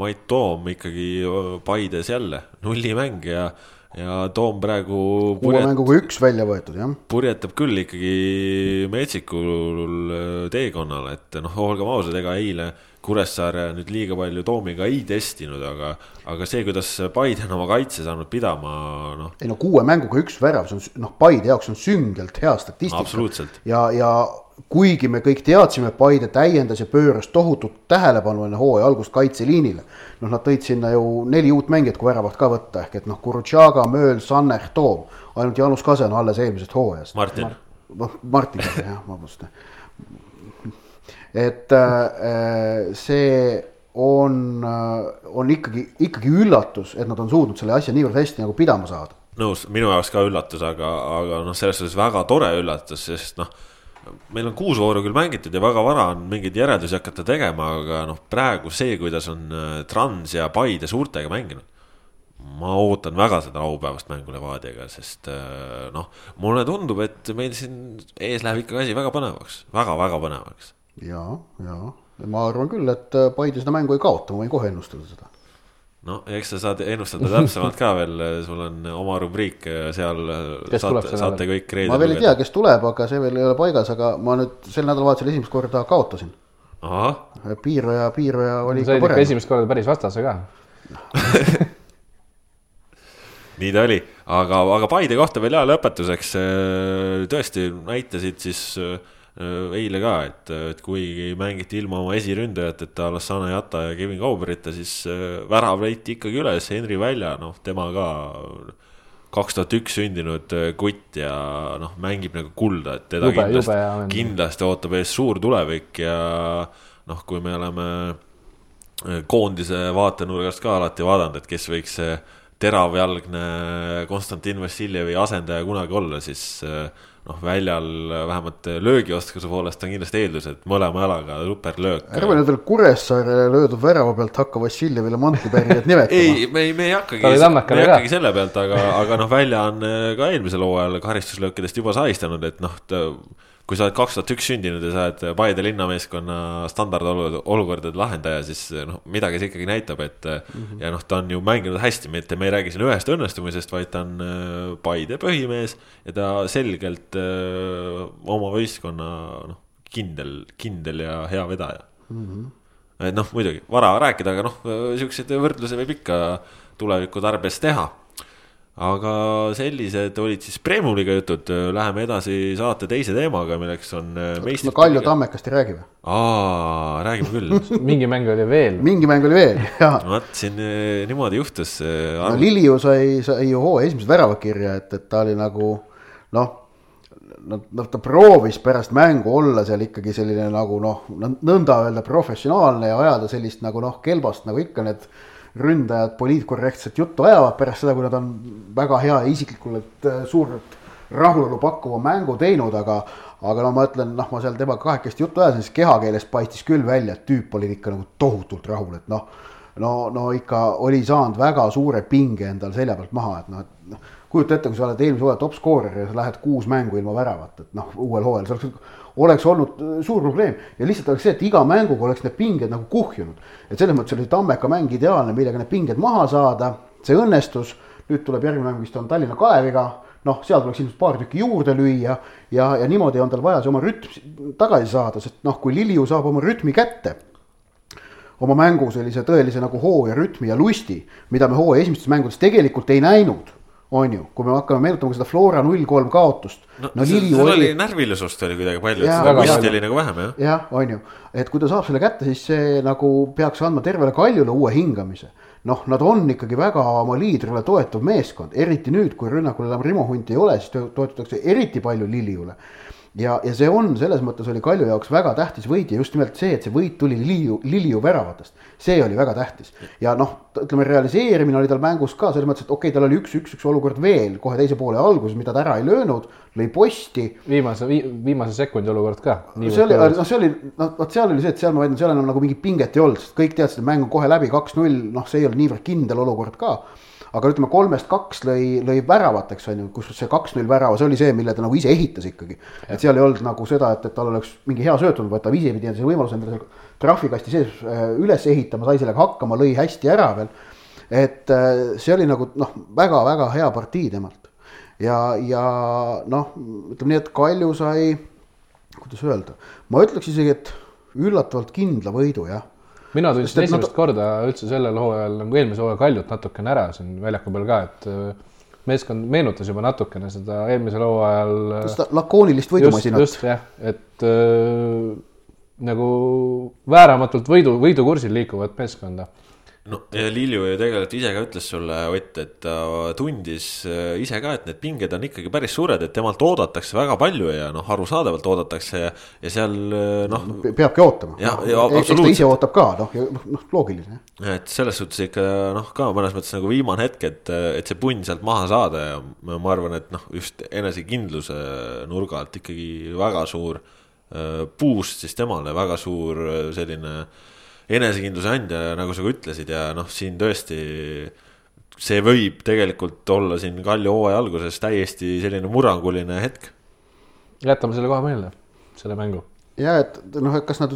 Mait Toom ikkagi Paides jälle nullimäng ja, ja Toom praegu. uue mänguga üks välja võetud, jah. purjetab küll ikkagi metsikul äh, teekonnal, et noh, olgem ausad, ega eile Kuressaare nüüd liiga palju Toomiga ei testinud, aga, aga see, kuidas Paide on oma kaitse saanud pidama, noh. ei no kuue mänguga üks värav, see on noh, Paide jaoks on süngelt hea statistika. ja, ja kuigi me kõik teadsime, et Paide täiendas ja pööras tohutut tähelepanu enne hooaja algust kaitseliinile. noh, nad tõid sinna ju neli uut mängijat, kui väravat ka võtta, ehk et noh, Kurutšaga, Mööl, Sanner, Toom. ainult Jaanus Kase on alles eelmisest hooajast. Martin Mar. noh, Martin jah, vabandust et äh, see on, äh, on ikkagi, ikkagi üllatus, et nad on suutnud selle asja niivõrd hästi nagu pidama saada. nõus, minu jaoks ka üllatus, aga, aga noh, selles suhtes väga tore üllatus, sest noh meil on kuus vooru küll mängitud ja väga vara on mingeid järeldusi hakata tegema, aga noh, praegu see, kuidas on äh, Trans ja Paide suurtega mänginud. ma ootan väga seda laupäevast mängu Levadiaga, sest noh, mulle tundub, et meil siin ees läheb ikka asi väga põnevaks väga,, väga-väga põnevaks ja, ja ma arvan küll, et äh, Paide seda mängu ei kaota, ma võin kohe ennustada seda. No eks sa saad ennustada täpsemalt ka veel, sul on oma rubriik seal. saate, saate kõik reedel. ma veel ei tea, kes tuleb, aga see veel ei ole paigas, aga ma nüüd sel nädalavahetusel esimest korda kaotasin. piiraja, piiraja oli ikka parem. esimest korda päris vastase ka [laughs] nii ta oli, aga, aga Paide kohta veel ja lõpetuseks tõesti näitasid siis äh, Äh, eile ka, et, et kuigi mängiti ilma oma esiründajateta, Alassane Jata ja Kevin Kauberita, siis äh, värav leiti ikkagi üles, Henri Välja, noh, tema ka kaks tuhat üks sündinud äh, kutt ja noh, mängib nagu kulda, et teda jube, kindlasti, kindlasti ootab ees suur tulevik ja noh, kui me oleme koondise vaatenurgast ka alati vaadanud, et kes võiks teravjalgne Konstantin Vassiljevi asendaja kunagi olla, siis noh, väljal vähemalt löögioskuse poolest on kindlasti eeldus, et mõlema jalaga superlöök. ärme nendele Kuressaare löödud värava pealt hakka Vassiljevile mantlipärijat [laughs] nimetama. ei, me ei, me ei hakkagi, me ei hakkagi selle pealt, aga, aga noh, välja on ka eelmisel hooajal karistuslöökidest juba sahistanud, et noh, kui sa oled kaks tuhat üks sündinud ja sa oled Paide linnameeskonna standardolukordade lahendaja, siis noh, midagi see ikkagi näitab, et mm -hmm. ja noh, ta on ju mänginud hästi, mitte me ei räägi siin ühest õnnestumisest, vaid ta on äh, Paide põhimees ja ta selgelt öö, äh, oma võistkonna noh, kindel, kindel ja hea vedaja mm. -hmm. et noh, muidugi vara rääkida, aga noh, siukseid võrdlusi võib ikka tuleviku tarbeks teha aga sellised olid siis Premium-liiga jutud, läheme edasi saate teise teemaga, milleks on. Äh, kas me Kalju Tammekast ei räägi või? aa, räägime küll [laughs] mingi mäng oli veel. mingi mäng oli veel, [laughs] jah. vot siin äh, niimoodi juhtus. no Liliu sai, sai ju hooaja esimesed väravad kirja, et, et ta oli nagu noh noh, noh, ta proovis pärast mängu olla seal ikkagi selline nagu noh, nõnda öelda professionaalne ja ajada sellist nagu noh, kelbast nagu ikka need ründajad poliitkorrektset juttu ajavad pärast seda, kui nad on väga hea ja isiklikult äh, suurt rahulolu pakkuva mängu teinud, aga aga no ma ütlen, noh, ma seal temaga kahekesti juttu ajasin, siis kehakeelest paistis küll välja, et tüüp oli ikka nagu tohutult rahul, et noh, no, no ikka oli saanud väga suure pinge endal selja pealt maha, et noh, et noh, kujuta ette, kui sa oled eelmise hooaja top skoorer ja sa lähed kuus mängu ilma väravat, et noh, uuel hooajal, see oleks oleks olnud äh, suur probleem. Ja lihtsalt oleks see, et iga mänguga oleks need pinged nagu kuhjunud. et selles mõttes oli Tammeka mäng ideaalne, millega need pinged maha saada, see õnnestus, nüüd tuleb järgmine mäng vist on Tallinna Kaleviga, noh, seal tuleks ilmselt paar tükki juurde lüüa ja, ja niimoodi on tal vaja see oma rütm tagasi saada, sest noh, kui Liliu saab oma rütmi kätte oma mängu sellise tõelise nagu hoo ja rütmi ja lusti, mida me hooaja esimestes mängudes tegelikult ei näinud on ju, kui me hakkame meenutama seda Flora null kolm kaotust. no, no seal oli, oli närvilisust oli kuidagi palju, et seda kusti oli nagu vähem jah. jah, on ju, et kui ta saab selle kätte, siis see nagu peaks andma tervele Kaljule uue hingamise. noh, nad on ikkagi väga oma liidrile toetuv meeskond, eriti nüüd, kui rünnakul enam Rimo Hunti ei ole, siis toetatakse eriti palju Liliule ja, ja see on selles mõttes oli Kalju jaoks väga tähtis võit ja just nimelt see, et see võit tuli Liliu, Liliu väravatest. see oli väga tähtis ja noh, ütleme realiseerimine oli tal mängus ka selles mõttes, et okei okay,, tal oli üks, üks, üks olukord veel kohe teise poole alguses, mida ta ära ei löönud, lõi posti. viimase vi,, viimase sekundi olukord ka. see oli, noh, see oli, noh, vot seal oli see, et seal ma väidan, seal enam nagu mingit pinget ei olnud, sest kõik teadsid, et mäng on kohe läbi, kaks-null, noh, see ei olnud niivõrd kindel olukord ka aga ütleme, kolmest kaks lõi, lõi väravateks, on ju, kus see kaks-null värava, see oli see, mille ta nagu ise ehitas ikkagi. et seal ei olnud nagu seda, et, et tal oleks mingi hea sööt olnud, vaid ta ise pidi endale võimaluse endale trahvikasti sees äh, üles ehitama, sai sellega hakkama, lõi hästi ära veel. et äh, see oli nagu noh, väga-väga hea partii temalt. ja, ja noh, ütleme nii, et Kalju sai, kuidas öelda, ma ütleks isegi, et üllatavalt kindla võidu, jah mina tundsin esimest nad... korda üldse sellel hooajal nagu eelmise hooaja Kaljut natukene ära siin väljaku peal ka, et äh, meeskond meenutas juba natukene seda eelmisel hooajal. Äh, seda lakoonilist võidumasinat. just, jah, et äh, nagu vääramatult võidu, võidukursil liikuvat meeskonda no ja Lilju ju tegelikult ise ka ütles sulle, Ott, et ta tundis äh, ise ka, et need pinged on ikkagi päris suured, et temalt oodatakse väga palju ja noh, arusaadavalt oodatakse ja, ja seal äh, noh. peabki ootama. ja, ja absoluutselt. ta ise ootab ka, noh, noh loogiline. et selles suhtes ikka noh, ka mõnes mõttes nagu viimane hetk, et, et see punn sealt maha saada ja ma arvan, et noh, just enesekindluse nurga alt ikkagi väga suur äh, boost siis temale, väga suur selline enesekindluse andja, nagu sa ka ütlesid ja noh, siin tõesti see võib tegelikult olla siin Kalju hooaja alguses täiesti selline murranguline hetk. jätame selle kohe meelde, selle mängu. ja et noh, et kas nad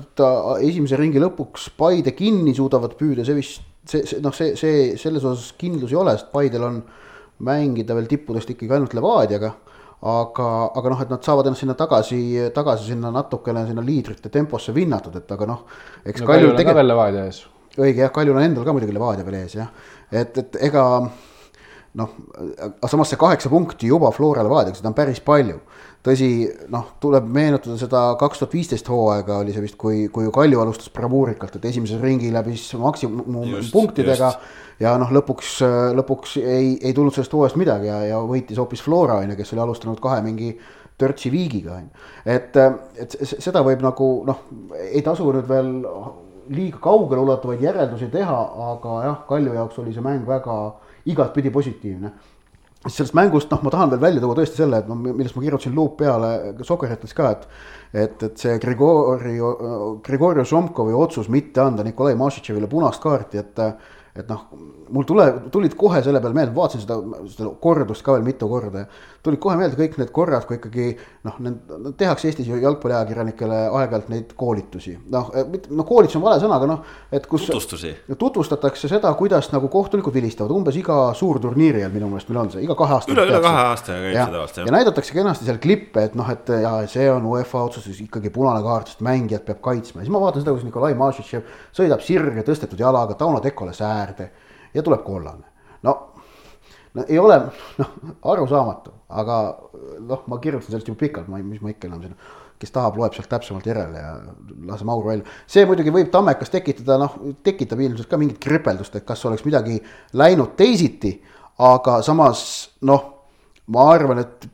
esimese ringi lõpuks Paide kinni suudavad püüda, see vist see, see noh, see, see selles osas kindlus ei ole, sest Paidel on mängida veel tippudest ikkagi ainult Levadiaga aga, aga noh, et nad saavad ennast sinna tagasi, tagasi sinna natukene sinna liidrite temposse vinnatud, et aga noh. eks no, Kaljul tegelikult. veel Levadia ees. õige jah, Kaljul on endal ka muidugi Levadia veel ees jah, et, et ega noh, aga samas see kaheksa punkti juba Flora Levadiaga, seda on päris palju. Tõsi, noh, tuleb meenutada seda kaks tuhat viisteist hooaega oli see vist, kui, kui ju Kalju alustas bravuurikalt, et esimese ringi läbis maksimumpunktidega ja noh, lõpuks, lõpuks ei, ei tulnud sellest hooajast midagi ja, ja võitis hoopis Flora on ju, kes oli alustanud kahe mingi törtsi viigiga on ju. et, et seda võib nagu noh, ei tasu nüüd veel liiga kaugele ulatuvaid järeldusi teha, aga jah, Kalju jaoks oli see mäng väga igatpidi positiivne sellest mängust, noh, ma tahan veel välja tuua tõesti selle, et ma, millest ma kirjutasin luup peale Sokerites ka, et et, et see Grigori, Grigori Šomkovi otsus mitte anda Nikolai Mašitševile punast kaarti, et et noh, mul tule, tulid kohe selle peale meelde, vaatasin seda, seda kordust ka veel mitu korda ja tulid kohe meelde kõik need korrad, kui ikkagi noh, need tehakse Eestis ju jalgpalliajakirjanikele aeg-ajalt neid koolitusi. noh, no koolitus on vale sõna, aga noh, et kus tutvustusi. tutvustatakse seda, kuidas nagu kohtunikud vilistavad, umbes iga suurturniiri ajal minu meelest meil on see, iga kahe aasta. üle, üle kahe aasta käib see tavaliselt jah. ja näidatakse kenasti seal klippe, et noh, et ja see on UEFA otsus, ikkagi punane kaart, sest mängijat peab kaitsma ja siis ma vaatan seda, kuidas Nikolai Mašitšev sõidab sirge tõstetud jalaga Tauno Tekole säär äärde ja tuleb kollane. no, no ei ole noh, arusaamatu, aga noh, ma kirjutasin sellest juba pikalt, ma ei, mis ma ikka enam siin kes tahab, loeb sealt täpsemalt järele ja laseme auru välja. see muidugi võib tammekas tekitada, noh, tekitab ilmselt ka mingit kripeldust, et kas oleks midagi läinud teisiti, aga samas noh, ma arvan, et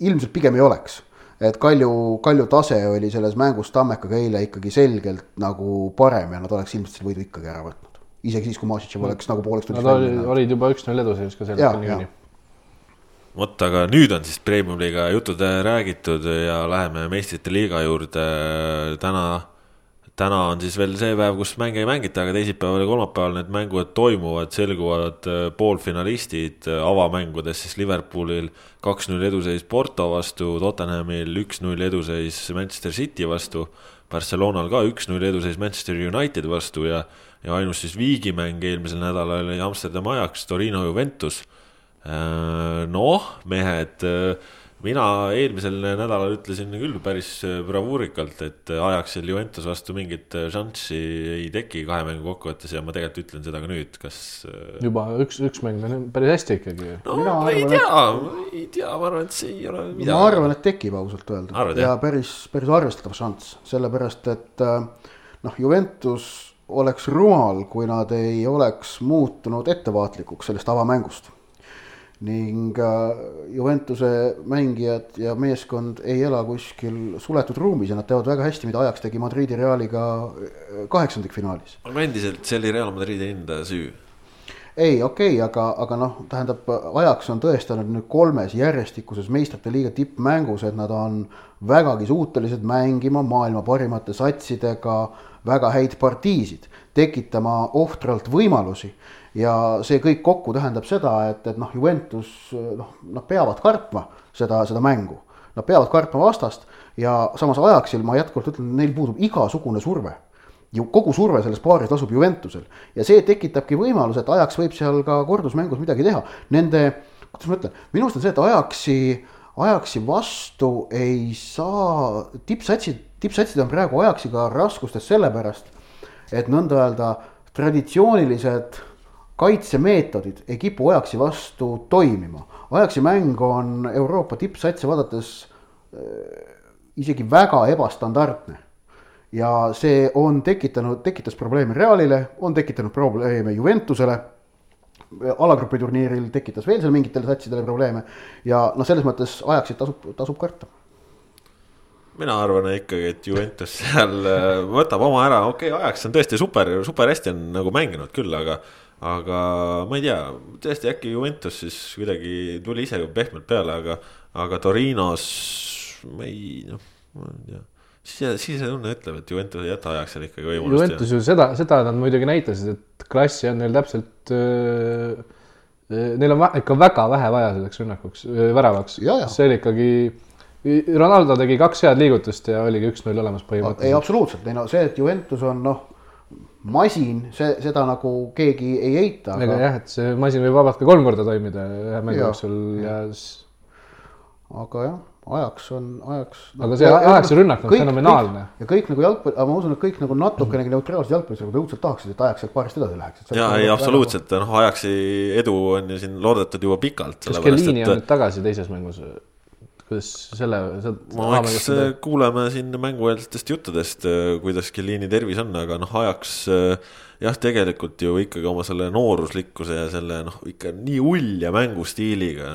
ilmselt pigem ei oleks. et Kalju, Kalju tase oli selles mängus Tammekaga eile ikkagi selgelt nagu parem ja nad oleks ilmselt selle võidu ikkagi ära võtnud isegi siis, kui Masitšev oleks nagu pooleks tunniks Nad oli, olid juba üks-null eduseis ka sel hetkel vot, aga nüüd on siis Premium-liiga jutud räägitud ja läheme meistrite liiga juurde. täna, täna on siis veel see päev, kus mänge ei mängita, aga teisipäeval ja kolmapäeval need mängud toimuvad, selguvad poolfinalistid avamängudes siis Liverpoolil kaks-null eduseis Porto vastu, Tottenhamil üks-null eduseis Manchester City vastu. Barcelonal ka üks-null eduseis Manchester United vastu ja ja ainus siis viigimäng eelmisel nädalal oli Amsterdam Ajax, Torino Juventus. noh, mehed mina eelmisel nädalal ütlesin küll päris äh, bravuurikalt, et Ajaxil Juventus vastu mingit äh, šanssi ei teki kahe mängu kokkuvõttes ja ma tegelikult ütlen seda ka nüüd, kas. Äh, juba üks, üks mäng on päris hästi ikkagi. no mina ma ei tea et..., ei tea, ma arvan, et see ei ole midagi. ma arvan, et tekib ausalt öelda Arvad, ja päris, päris arvestatav šanss, sellepärast et noh, Juventus oleks rumal, kui nad ei oleks muutunud ettevaatlikuks sellest avamängust ning äh, Juventuse mängijad ja meeskond ei ela kuskil suletud ruumis ja nad teavad väga hästi, mida Ajax tegi Madridi Realiga äh, kaheksandikfinaalis. aga endiselt see oli Real Madridi enda süü. ei, okei okay,, aga, aga noh, tähendab, Ajax on tõestanud nüüd kolmes järjestikuses meistrite liiga tippmängus, et nad on vägagi suutelised mängima maailma parimate satsidega väga häid partiisid, tekitama ohtralt võimalusi ja see kõik kokku tähendab seda, et, et noh, Juventus noh, nad peavad kartma seda, seda mängu. Nad peavad kartma vastast ja samas Ajaxil ma jätkuvalt ütlen, neil puudub igasugune surve. ju kogu surve selles paaris lasub Juventusel ja see tekitabki võimaluse, et Ajax võib seal ka kordusmängus midagi teha. Nende, kuidas ma ütlen, minu arust on see, et Ajaxi, Ajaxi vastu ei saa, tippsatsid, tippsatsid on praegu Ajaxiga raskustes sellepärast, et nõnda öelda traditsioonilised kaitsemeetodid ei kipu Ajaxi vastu toimima. Ajaxi mäng on Euroopa tippsatse vaadates äh, isegi väga ebastandardne. ja see on tekitanud, tekitas probleeme Realile, on tekitanud probleeme Juventusele alagrupi turniiril tekitas veel seal mingitele satsidele probleeme ja noh, selles mõttes Ajaxit tasub, tasub karta. Mina arvan ikkagi, et Juventus seal äh, võtab oma ära, okei okay,, Ajax on tõesti super, super hästi on nagu mänginud küll, aga aga ma ei tea, tõesti äkki Juventus siis kuidagi tuli ise pehmelt peale, aga, aga Torinos ma ei noh, ma ei tea sise, sisetunne ütleb, et Juventus ei jäta ajaks seal ikkagi võimalust. Juventus ju seda, seda nad muidugi näitasid, et klassi on neil täpselt äh,. Neil on ikka väga vähe vaja selleks rünnakuks äh,, väravaks. see oli ikkagi, Ronaldo tegi kaks head liigutust ja oligi üks-null olemas põhimõtteliselt. ei, absoluutselt, ei no see, et Juventus on noh masin, see, seda nagu keegi ei eita. ega aga... jah, et see masin võib vabalt ka kolm korda toimida ühe mängu jooksul ja, ja.... aga jah, ajaks on, ajaks. aga see ajaksi rünnak on fenomenaalne. ja kõik nagu jalgpall, aga ma usun, et kõik nagu natukenegi neutraalsed jalgpallis nagu õudselt tahaksid, et ajaks sealt paarist edasi läheks. ja ei, nagu absoluutselt, noh, ajaksi edu on ju siin loodetud juba pikalt. kas Kellini on nüüd tagasi teises mängus? Kuidas selle, no eks kuuleme siin mängueelsetest juttudest, äh, kuidas Kellini tervis on, aga noh, ajaks äh, jah, tegelikult ju ikkagi oma selle nooruslikkuse ja selle noh, ikka nii ulja mängustiiliga,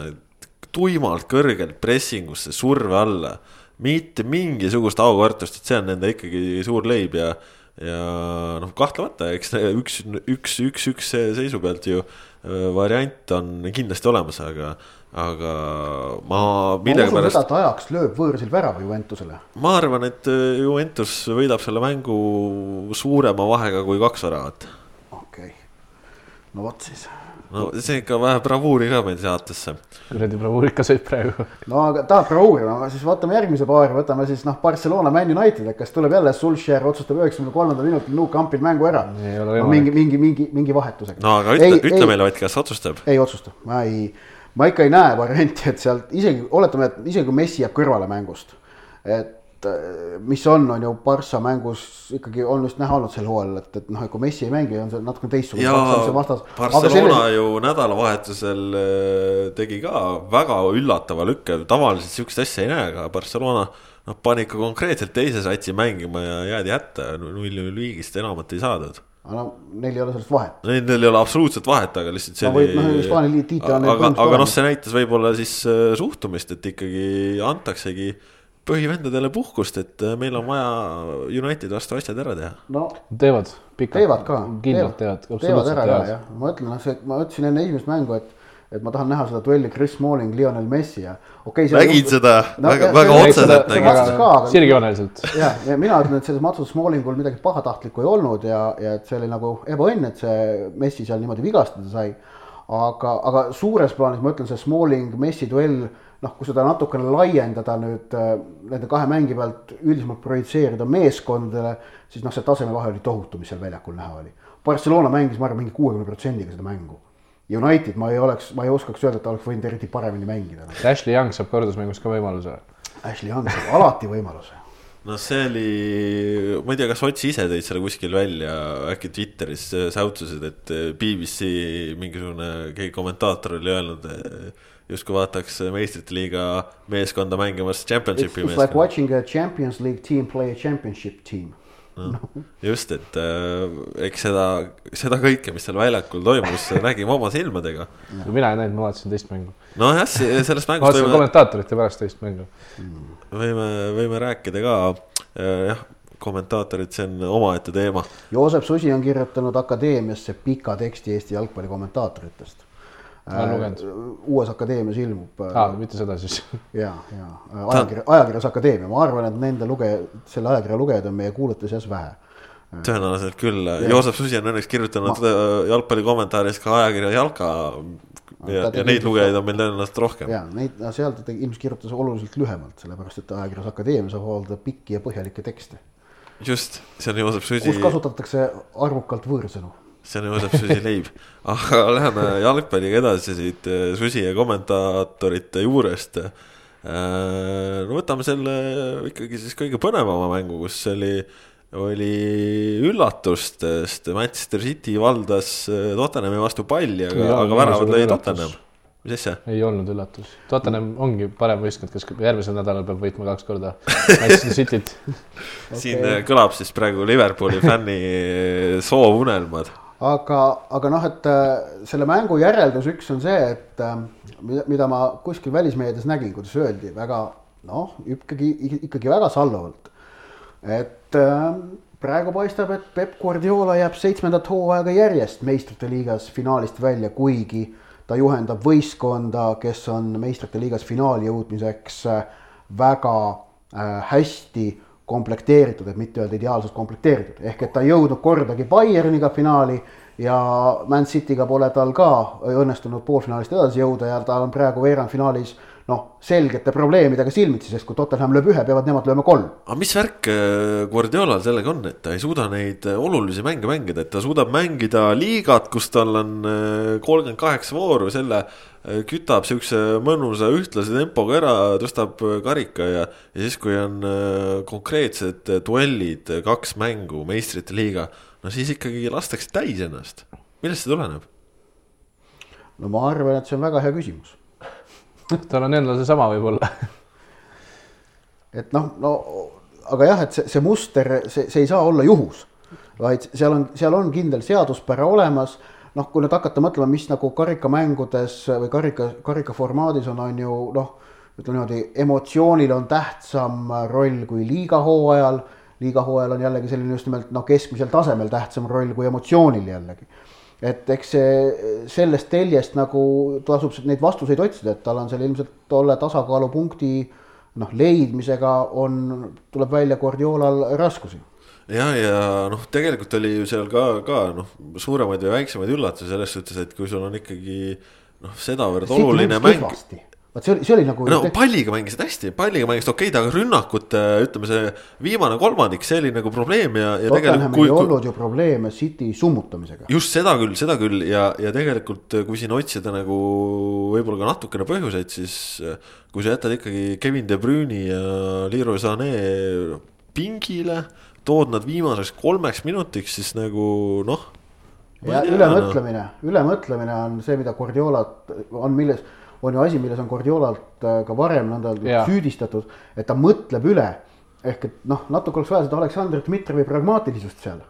tuimalt kõrgelt pressingusse, surve alla, mitte mingisugust aukartust, et see on nende ikkagi suur leib ja ja noh, kahtlemata, eks üks, üks, üks, üks seisu pealt ju äh, variant on kindlasti olemas, aga aga ma millegipärast. seda, et ajaks lööb võõrsil värava Juventusele. ma arvan, et äh, Juventus võidab selle mängu suurema vahega kui kaks väravat. okei okay., no vot siis. no see ikka vähe bravuuri ka meil saatesse. kuradi bravuurikas võib praegu. no aga tahab bravuuri, no siis vaatame järgmise paari, võtame siis noh, Barcelona, Man United, et kas tuleb jälle Sulcher otsustab üheksakümne kolmandal minutil Nou Campil mängu ära. No, mingi, mingi, mingi, mingi vahetusega. no aga ütle, ütle meile vaid, kas otsustab. ei otsusta, ma ei ma ikka ei näe varianti, et sealt isegi, oletame, et isegi kui Messi jääb kõrvale mängust. et äh, mis on, on ju Barca mängus ikkagi on just näha olnud sel hooajal, et, et noh, et kui Messi ei mängi, on see natuke teistsugune. ja Barcelona selle... ju nädalavahetusel äh, tegi ka väga üllatava lükke, tavaliselt sihukest asja ei näe, aga Barcelona noh, pani ikka konkreetselt teise satsi mängima ja jäädi hätta, null-null viigist enamat ei saadud aga no neil ei ole sellest vahet. Neil ei ole absoluutselt vahet, aga lihtsalt see no, oli. noh, Hispaania liit tiitel on. aga, aga noh, see näitas võib-olla siis äh, suhtumist, et ikkagi antaksegi põhivendadele puhkust, et äh, meil on vaja United vastu asjad ära teha. no teevad, pikalt. teevad ka. kindlalt teevad. teevad ära ka jah, ma ütlen, noh, see, ma ütlesin enne esimest mängu, et et ma tahan näha seda duelli Chris Smalling, Lionel Messi ja okei okay,. nägid seda no, väga, väga otseselt nägid seda. sirgjooneliselt. ja, ja mina ütlen, et selles matsus Smallingul midagi pahatahtlikku ei olnud ja, ja et see oli nagu ebaõnn, et see Messi seal niimoodi vigastada sai. aga, aga suures plaanis ma ütlen, see Smalling-Messi duell, noh, kui seda natukene laiendada nüüd äh, nende kahe mängi pealt üldisemalt projitseerida meeskondadele, siis noh, see tasemevahe oli tohutu, mis seal väljakul näha oli Barcelona mängis, ma arvan, mingi kuuekümne protsendiga seda mängu. United ma ei oleks, ma ei oskaks öelda, et ta oleks võinud eriti paremini mängida. Ashley Young saab kordusmängus ka võimaluse. Ashley Young saab alati võimaluse. no see oli, ma ei tea, kas Otsi ise tõid selle kuskil välja, äkki Twitteris säutsusid, et BBC mingisugune keegi kommentaator oli öelnud justkui vaataks meistrite liiga meeskonda mängimas championship'i meeskonda. It's like watching a Champions League team play a championship team no.. just, et äh, eks seda, seda kõike, mis seal väljakul toimus, [laughs] nägime oma silmadega. no mina ei näinud, ma vaatasin teist mängu. nojah, sellest mängust vaatasin võime... kommentaatorite pärast teist mängu mm.. võime, võime rääkida ka äh, jah kommentaatorid, see on omaette teema. Joosep Susi on kirjutanud Akadeemiasse pika teksti Eesti jalgpalli kommentaatoritest uues akadeemias ilmub. aa, äh, mitte seda siis. [laughs] ja, ja ajakirja, ajakirjas Akadeemia, ma arvan, et nende lugeja, selle ajakirja lugejaid on meie kuulajate seas vähe. tõenäoliselt küll, Joosep Susi on õnneks kirjutanud ma... jalgpalli kommentaaris ka ajakirja Jalka. ja, ja neid lugejaid on meil tõenäoliselt rohkem. ja neid, seal ta ilmselt kirjutas oluliselt lühemalt, sellepärast et ajakirjas Akadeemia saab avaldada pikki ja põhjalikke tekste. just, see on Joosep Susi. kus kasutatakse arvukalt võõrsõnu see on Joosep Susi leib. aga läheme jalgpalliga edasi siit äh, Susi ja kommentaatorite juurest. Äh, no võtame selle ikkagi siis kõige põnevama mängu, kus oli, oli üllatust, sest Manchester City valdas äh, Tottenhami vastu palli, aga, aga väravad lõi Tottenham mis asja? ei olnud üllatus, Tottenham ongi parem võistkond, kes järgmisel nädalal peab võitma kaks korda Manchester [laughs] Cityt okay. siin kõlab siis praegu Liverpooli fänni soovunelmad aga, aga noh, et äh, selle mängu järeldus üks on see, et äh, mida, ma kuskil välismeedias nägin, kuidas öeldi väga noh, ikkagi, ikkagi väga salvavalt. et äh, praegu paistab, et Peep Guardiola jääb seitsmendat hooaega järjest meistrite liigas finaalist välja, kuigi ta juhendab võistkonda, kes on meistrite liigas finaali jõudmiseks väga hästi komplekteeritud, et mitte öelda ideaalselt komplekteeritud, ehk et ta ei jõudnud kordagi Bayerniga finaali ja Man City'ga pole tal ka õnnestunud poolfinaalist edasi jõuda ja ta on praegu veerandfinaalis noh, selgete probleemidega silmitsi, sest kui Tottenham lööb ühe, peavad nemad lööma kolm. aga mis värk äh, Guardiolal sellega on, et ta ei suuda neid äh, olulisi mänge mängida, et ta suudab mängida liigat, kus tal on äh, kolmkümmend kaheksa vooru, selle kütab siukse mõnusa ühtlase tempoga ära, tõstab karika ja, ja siis, kui on konkreetsed duellid, kaks mängu meistrite liiga, no siis ikkagi lastakse täis ennast. millest see tuleneb? no ma arvan, et see on väga hea küsimus [laughs] tal on endal seesama võib-olla et noh, no aga jah, et see, see muster, see, see ei saa olla juhus, vaid seal on, seal on kindel seaduspära olemas. noh, kui nüüd hakata mõtlema, mis nagu karikamängudes või karika, karika formaadis on, on ju noh, ütleme niimoodi, emotsioonil on tähtsam roll kui liigahooajal. liigahooajal on jällegi selline just nimelt noh, keskmisel tasemel tähtsam roll kui emotsioonil jällegi et eks see sellest teljest nagu tasub neid vastuseid otsida, et tal on seal ilmselt tolle tasakaalupunkti noh, leidmisega on, tuleb välja Guardiolal raskusi. Ja, ja noh, tegelikult oli ju seal ka, ka noh, suuremaid ja väiksemaid üllatusi selles suhtes, et kui sul on ikkagi noh, sedavõrd oluline mäng vot see oli, see oli nagu. no palliga mängisid hästi, palliga mängisid okei okay,, aga rünnakute, ütleme see viimane kolmandik, see oli nagu probleem ja, ja tegelikult. ei olnud ju probleeme City summutamisega. just seda küll, seda küll ja, ja tegelikult kui siin otsida nagu võib-olla ka natukene põhjuseid, siis kui sa jätad ikkagi Kevin De Bruyne'i ja Leroy Sané pingile, tood nad viimaseks kolmeks minutiks, siis nagu noh. ja ülemõtlemine no., ülemõtlemine on see, mida Guardiola on, milles on ju asi, milles on Guardiolalt äh, ka varem nõnda yeah. süüdistatud, et ta mõtleb üle. ehk et noh, natuke oleks vaja seda Aleksandr Dmitrijevi pragmaatilisust seal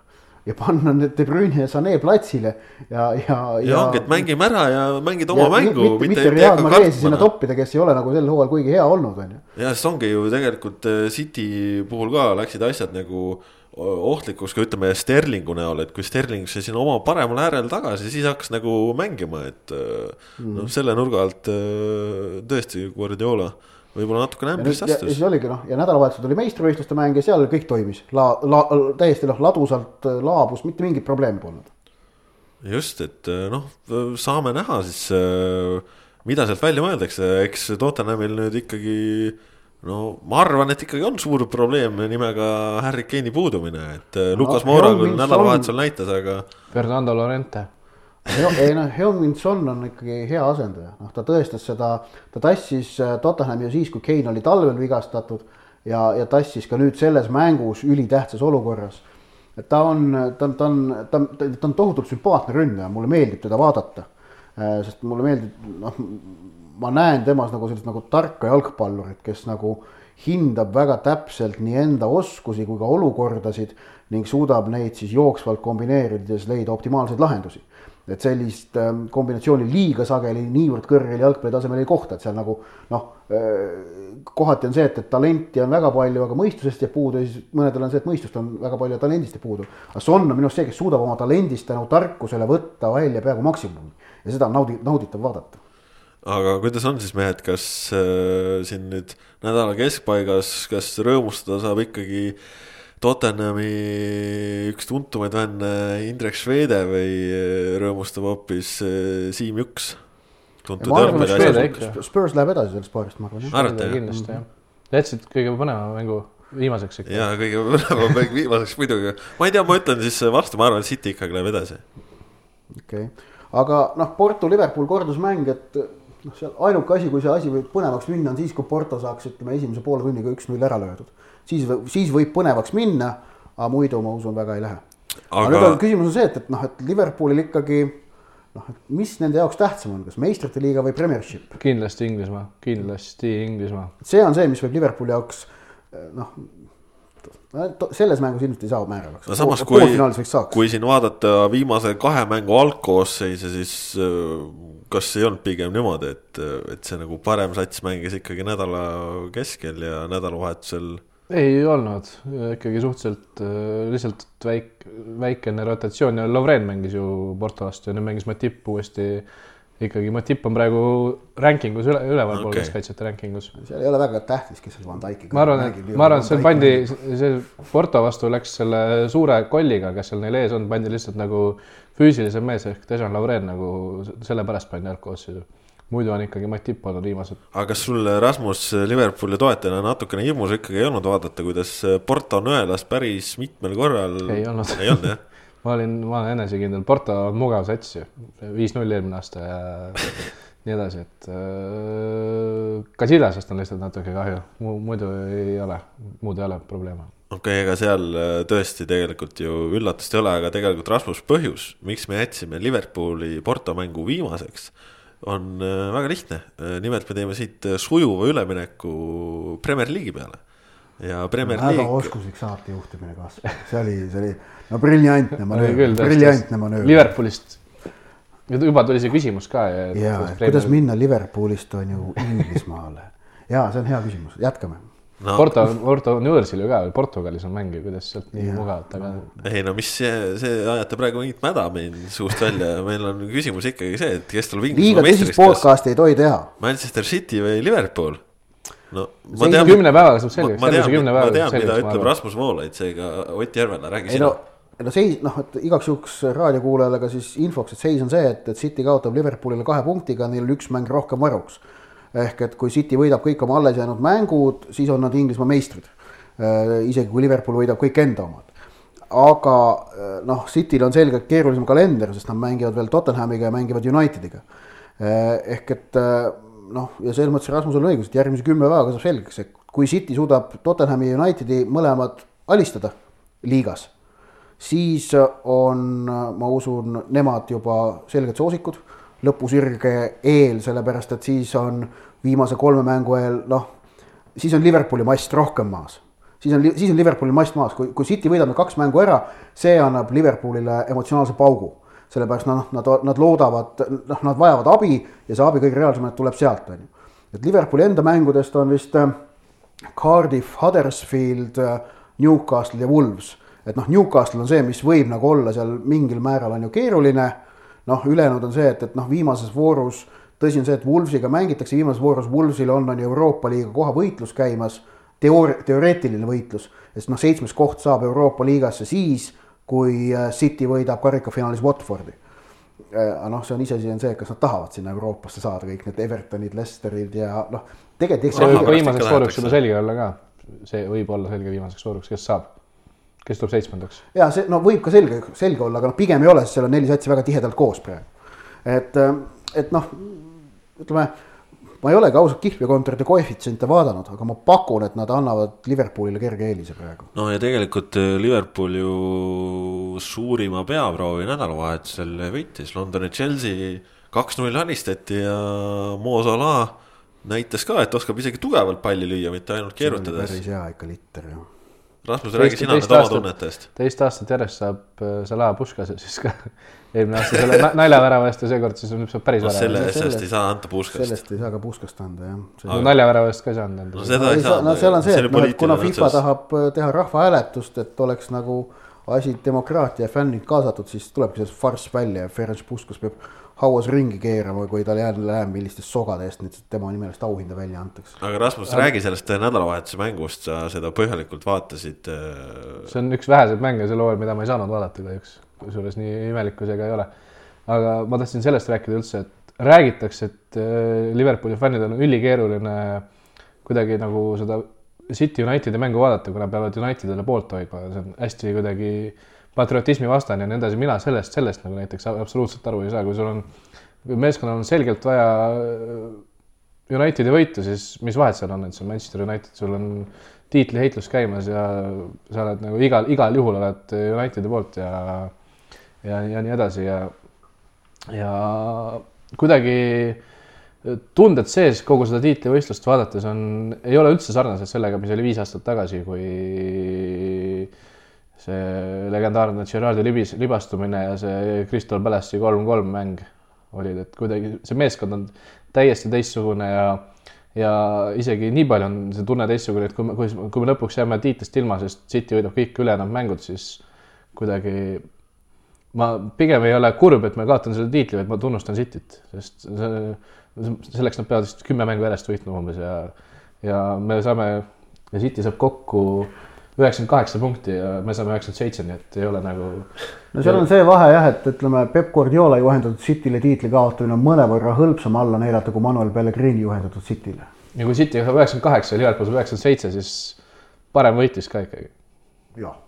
ja panna need De Bruyne ja Sané platsile ja, ja. ja ongi, et mängime ära ja mängid oma ja, mängu. mitte, mitte Real Marezi sinna toppida, kes ei ole nagu sel hooajal kuigi hea olnud, on ju. ja sest ongi ju tegelikult äh, City puhul ka läksid asjad nagu ohtlikuks ka ütleme Sterlingu näol, et kui Sterling sai sinna oma paremal äärel tagasi, siis hakkas nagu mängima, et mm. noh, selle nurga alt äh, tõesti Guardiola võib-olla natukene ämbrist astus. ja siis oligi noh, ja nädalavahetusel tuli meistrivõistluste mäng ja seal kõik toimis, la-, la-, täiesti noh, ladusalt äh, laabus, mitte mingit probleemi polnud. just, et noh, saame näha siis, mida sealt välja mõeldakse, eks Tottenhamil nüüd ikkagi no ma arvan, et ikkagi on suur probleem nimega Harry Kane'i puudumine, et no, Lukas Moura küll nädalavahetusel näitas, aga. Fernando Lorente ei noh, Heung-Min Son on ikkagi hea asendaja, noh, ta tõestas seda, ta tassis äh, Tottenhami ju siis, kui Kane oli talvel vigastatud ja, ja tassis ka nüüd selles mängus ülitähtsas olukorras. et ta on, ta on, ta on, ta on, ta on tohutult sümpaatne ründaja, mulle meeldib teda vaadata. Äh, sest mulle meeldib, noh, ma näen temas nagu sellist nagu tarka jalgpallurit, kes nagu hindab väga täpselt nii enda oskusi kui ka olukordasid ning suudab neid siis jooksvalt kombineerides leida optimaalseid lahendusi. et sellist ähm, kombinatsiooni liiga sageli niivõrd kõrgel jalgpalli tasemel ei kohta, et seal nagu noh, äh, kohati on see, et, et talenti on väga palju, aga mõistusest jääb puudu ja siis mõnedel on see, et mõistust on väga palju ja talendist jääb puudu. aga Son on minu arust see, kes suudab oma talendist tänu tarkusele võtta välja peaaegu maksimumi. ja seda on naudi-, nauditav vaadata aga kuidas on siis mehed, kas äh, siin nüüd nädala keskpaigas, kas rõõmustada saab ikkagi äh, Tottenhami üks tuntumaid vänne Indrek Švede või eh, rõõmustab hoopis eh, Siim Juks? Spurs läheb edasi sellest paarist, ma arvan. arvate jah? kindlasti jah. jätsid kõige põnevama mängu viimaseks ikka. jaa, kõige põnevam mäng viimaseks muidugi. ma ei tea, ma ütlen siis vastu, ma arvan, et City ikkagi läheb edasi. okei okay., aga noh, Porto Liverpool kordusmäng, et noh, seal ainuke asi, kui see asi võib põnevaks minna, on siis, kui Porto saaks, ütleme, esimese poole tunniga üks-null ära löödud siis, siis võib põnevaks minna, aga muidu ma usun, väga ei lähe. aga nüüd on küsimus on see, et, et noh, et Liverpoolil ikkagi noh, et mis nende jaoks tähtsam on, kas meistrite liiga või Premiership? kindlasti Inglismaa, kindlasti Inglismaa. see on see, mis võib Liverpooli jaoks noh, selles mängus ilmselt ei saa määravaks. no samas, kui, kui siin vaadata viimase kahe mängu algkoosseise, siis kas ei olnud pigem niimoodi, et, et see nagu parem sats mängis ikkagi nädala keskel ja nädalavahetusel ei olnud, ikkagi suhteliselt äh, lihtsalt väik-, väikene rotatsioon ja Lovren mängis ju Porto vastu ja nüüd mängis Matip uuesti. ikkagi Matip on praegu rankingus üle, ülevalpool okay. keskkaitsjate rankingus. seal ei ole väga tähtis, kes seal Van Dijk'i. ma arvan, et, ma arvan, et seal pandi, see Porto vastu läks selle suure kolliga, kes seal neil ees on, pandi lihtsalt nagu füüsilisem mees ehk Dejan Lovren nagu sellepärast pandi algkoosseisu muidu on ikkagi Matip olnud viimased. aga kas sul, Rasmus, Liverpooli toetajana natukene hirmus ikkagi ei olnud vaadata, kuidas Porto nõelas päris mitmel korral? ei olnud. ei olnud jah [laughs] ma olin, ma olen enesekindel, Porto on mugav sats ju, viis-null eelmine aasta ja [laughs] nii edasi, et äh, Casillasest on lihtsalt natuke kahju, muidu ei ole, muud ei ole probleeme okei okay,, ega seal äh, tõesti tegelikult ju üllatust ei ole, aga tegelikult Rasmus põhjus, miks me jätsime Liverpooli Porto mängu viimaseks on äh, väga lihtne, äh, nimelt me teeme siit sujuva ülemineku Premier League'i peale. ja Premier League. väga oskuslik saatejuhtimine kasvõi, [laughs] see oli, see oli no briljantne manööver, briljantne manööver. Liverpoolist, juba tuli see küsimus ka. ja, kuidas minna Liverpoolist on ju Inglismaale ja see on hea küsimus, jätkame no.. Porto, Porto on võõrsil ju ka, Portugalis on mäng ju, kuidas sealt nii mugavalt, aga. ei no mis see, see ajate praegu mingit mäda meil suust välja meil on küsimus ikkagi see, et kes tuleb Inglismaa meistriks. podcast'i ei tohi teha. Manchester City või Liverpool? no ma tean. kümne päevaga saab selgeks. ma tean, ma tean, mida ütleb Rasmus Voolaid, seega Ott Järvela, räägi sina no no seis, noh, et igaks juhuks raadiokuulajale ka siis infoks, et seis on see, et, et City kaotab Liverpoolile kahe punktiga, neil on üks mäng rohkem varuks ehk et kui City võidab kõik oma alles jäänud mängud, siis on nad Inglismaa meistrid. Äh, isegi kui Liverpool võidab kõik enda omad. aga äh, noh, Cityl on selgelt keerulisem kalender, sest nad mängivad veel Tottenhamiga ja mängivad Unitediga. Äh, ehk et noh, ja selles mõttes Rasmusel on õigus, et järgmise kümne päevaga saab selgeks, et kui City suudab Tottenhami ja Unitedi mõlemad alistada liigas, siis on, ma usun, nemad juba selged soosikud lõpusirge eel, sellepärast et siis on viimase kolme mängu eel noh, siis on Liverpooli mast rohkem maas. siis on, siis on Liverpooli mast maas, kui, kui City võidab need kaks mängu ära, see annab Liverpoolile emotsionaalse paugu. sellepärast noh, nad, nad loodavad, noh, nad vajavad abi ja see abi kõige reaalsemalt tuleb sealt, on ju. et Liverpooli enda mängudest on vist äh, Cardiff, Huddersfield, äh, Newcastle ja Wolves. et noh, Newcastle on see, mis võib nagu olla seal mingil määral on ju keeruline noh, ülejäänud on see, et, et noh, viimases voorus tõsi on see, et Wolvesiga mängitakse, viimases voorus Wolvesil on, on ju Euroopa liiga koha võitlus käimas, teoor-, teoreetiline võitlus, sest noh, seitsmes koht saab Euroopa liigasse siis, kui äh, City võidab karikafinaalis Watfordi. aga noh, see on iseasi on see, kas nad tahavad sinna Euroopasse saada, kõik need Evertonid, Lesterid ja noh, tegelikult. viimaseks vooruks juba selge olla ka, see võib olla selge viimaseks vooruks, kes saab, kes tuleb seitsmendaks. ja see no võib ka selge, selge olla, aga noh, pigem ei ole, sest seal on neli satsi väga tihedalt koos praegu. et, et noh, ütleme ma ei olegi ausalt kihlveokontorite koefitsiente vaadanud, aga ma pakun, et nad annavad Liverpoolile kerge eelise praegu. no ja tegelikult äh, Liverpool ju suurima peaproovi nädalavahetusel võitis Londoni Chelsea kaks-null alistati ja Mo Salah näitas ka, et oskab isegi tugevalt palli lüüa, mitte ainult keerutades. päris hea ikka litter ju. Rasmus, räägi sina nüüd oma tunnetest. teist aastat järjest saab äh, Salah puškase siis ka [laughs] eelmine aasta selle naljavärava eest ja seekord siis saab päris no, värava. selle eest ei saa anta puškast. sellest ei saa ka puškast anda jah see.... no naljavärava eest ka ei saanud anda. no seda ei saa. no seal on see, et noh, et kuna FIFA tahab äh, teha rahvahääletust, et oleks nagu asi demokraatia ja fännid kaasatud, siis tulebki see farss välja ja Ferenc Puskas peab hauas ringi keerama, kui tal jälle läheb millistest sogadest nüüd tema nimelist auhinda välja antakse. aga Rasmus, räägi sellest nädalavahetuse mängust, sa seda põhjalikult vaatasid. Äh, see on üks väheseid mänge sel hooajal, mida ma ei saanud vaadata kahjuks kusjuures nii imelik kui see ka ei ole. aga ma tahtsin sellest rääkida üldse, et räägitakse, et äh, Liverpooli fännidel on ülikeeruline kuidagi nagu seda City Unitedi mängu vaadata, kui nad peavad Unitedile poolt hoidma, see on hästi kuidagi patriotismi vastane ja nii edasi, mina sellest, sellest nagu näiteks absoluutselt aru ei saa, kui sul on, kui meeskonnal on selgelt vaja äh, Unitedi võitu, siis mis vahet seal on, et see on Manchester United, sul on tiitliheitlus käimas ja sa oled nagu igal, igal juhul oled Unitedi poolt ja ja, ja nii edasi ja, ja kuidagi tunded sees kogu seda tiitlivõistlust vaadates on, ei ole üldse sarnased sellega, mis oli viis aastat tagasi, kui see legendaarne Gerardi libis, libastumine ja see Crystal Palace'i kolm-kolm mäng olid, et kuidagi see meeskond on täiesti teistsugune ja ja isegi nii palju on see tunne teistsugune, et kui me, kui, kui me lõpuks jääme tiitlist ilma, sest City võidab kõik ülejäänud mängud, siis kuidagi ma pigem ei ole kurb, et ma kaotan selle tiitli, vaid ma tunnustan Cityt, sest see, selleks nad peavad vist kümme mängu järjest võitma umbes ja, ja me saame City saab kokku üheksakümmend kaheksa punkti ja me saame üheksakümmend seitse, nii et ei ole nagu. no seal on see vahe jah, et ütleme, Peep Guardiola juhendatud Cityle tiitli kaotamine on mõnevõrra hõlpsam alla neelata kui Manuel Pellegrini juhendatud Cityle. ja kui City saab üheksakümmend kaheksa ja Liverpool saab üheksakümmend seitse, siis parem võitis ka ikkagi. jah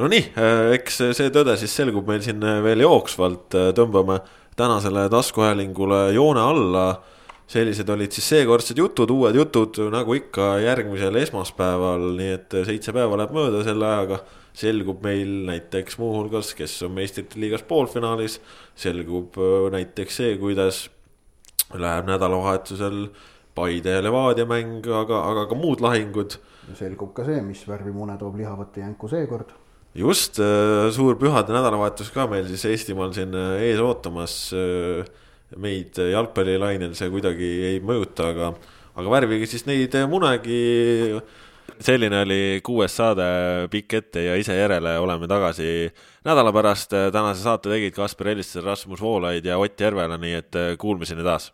Nonii, äh, eks see tõde siis selgub meil siin veel jooksvalt, äh, tõmbame tänasele taskuhäälingule joone alla. Sellised olid siis seekordsed jutud, uued jutud nagu ikka järgmisel esmaspäeval, nii et seitse päeva läheb mööda selle ajaga. selgub meil näiteks muuhulgas, kes on meistrite liigas poolfinaalis, selgub näiteks see, kuidas läheb nädalavahetusel Paide ja Levadia mäng, aga, aga ka muud lahingud. selgub ka see, mis värvi mune toob lihavõtte jänku seekord just, äh, suur pühade nädalavahetus ka meil siis Eestimaal siin äh, ees ootamas. Meid jalgpallilainel see kuidagi ei mõjuta, aga, aga värvige siis neid munegi. selline oli kuues saade Pikk ette ja ise järele, oleme tagasi nädala pärast. tänase saate tegid Kaspar Ellisson, Rasmus Voolaid ja Ott Järvela, nii et kuulmiseni taas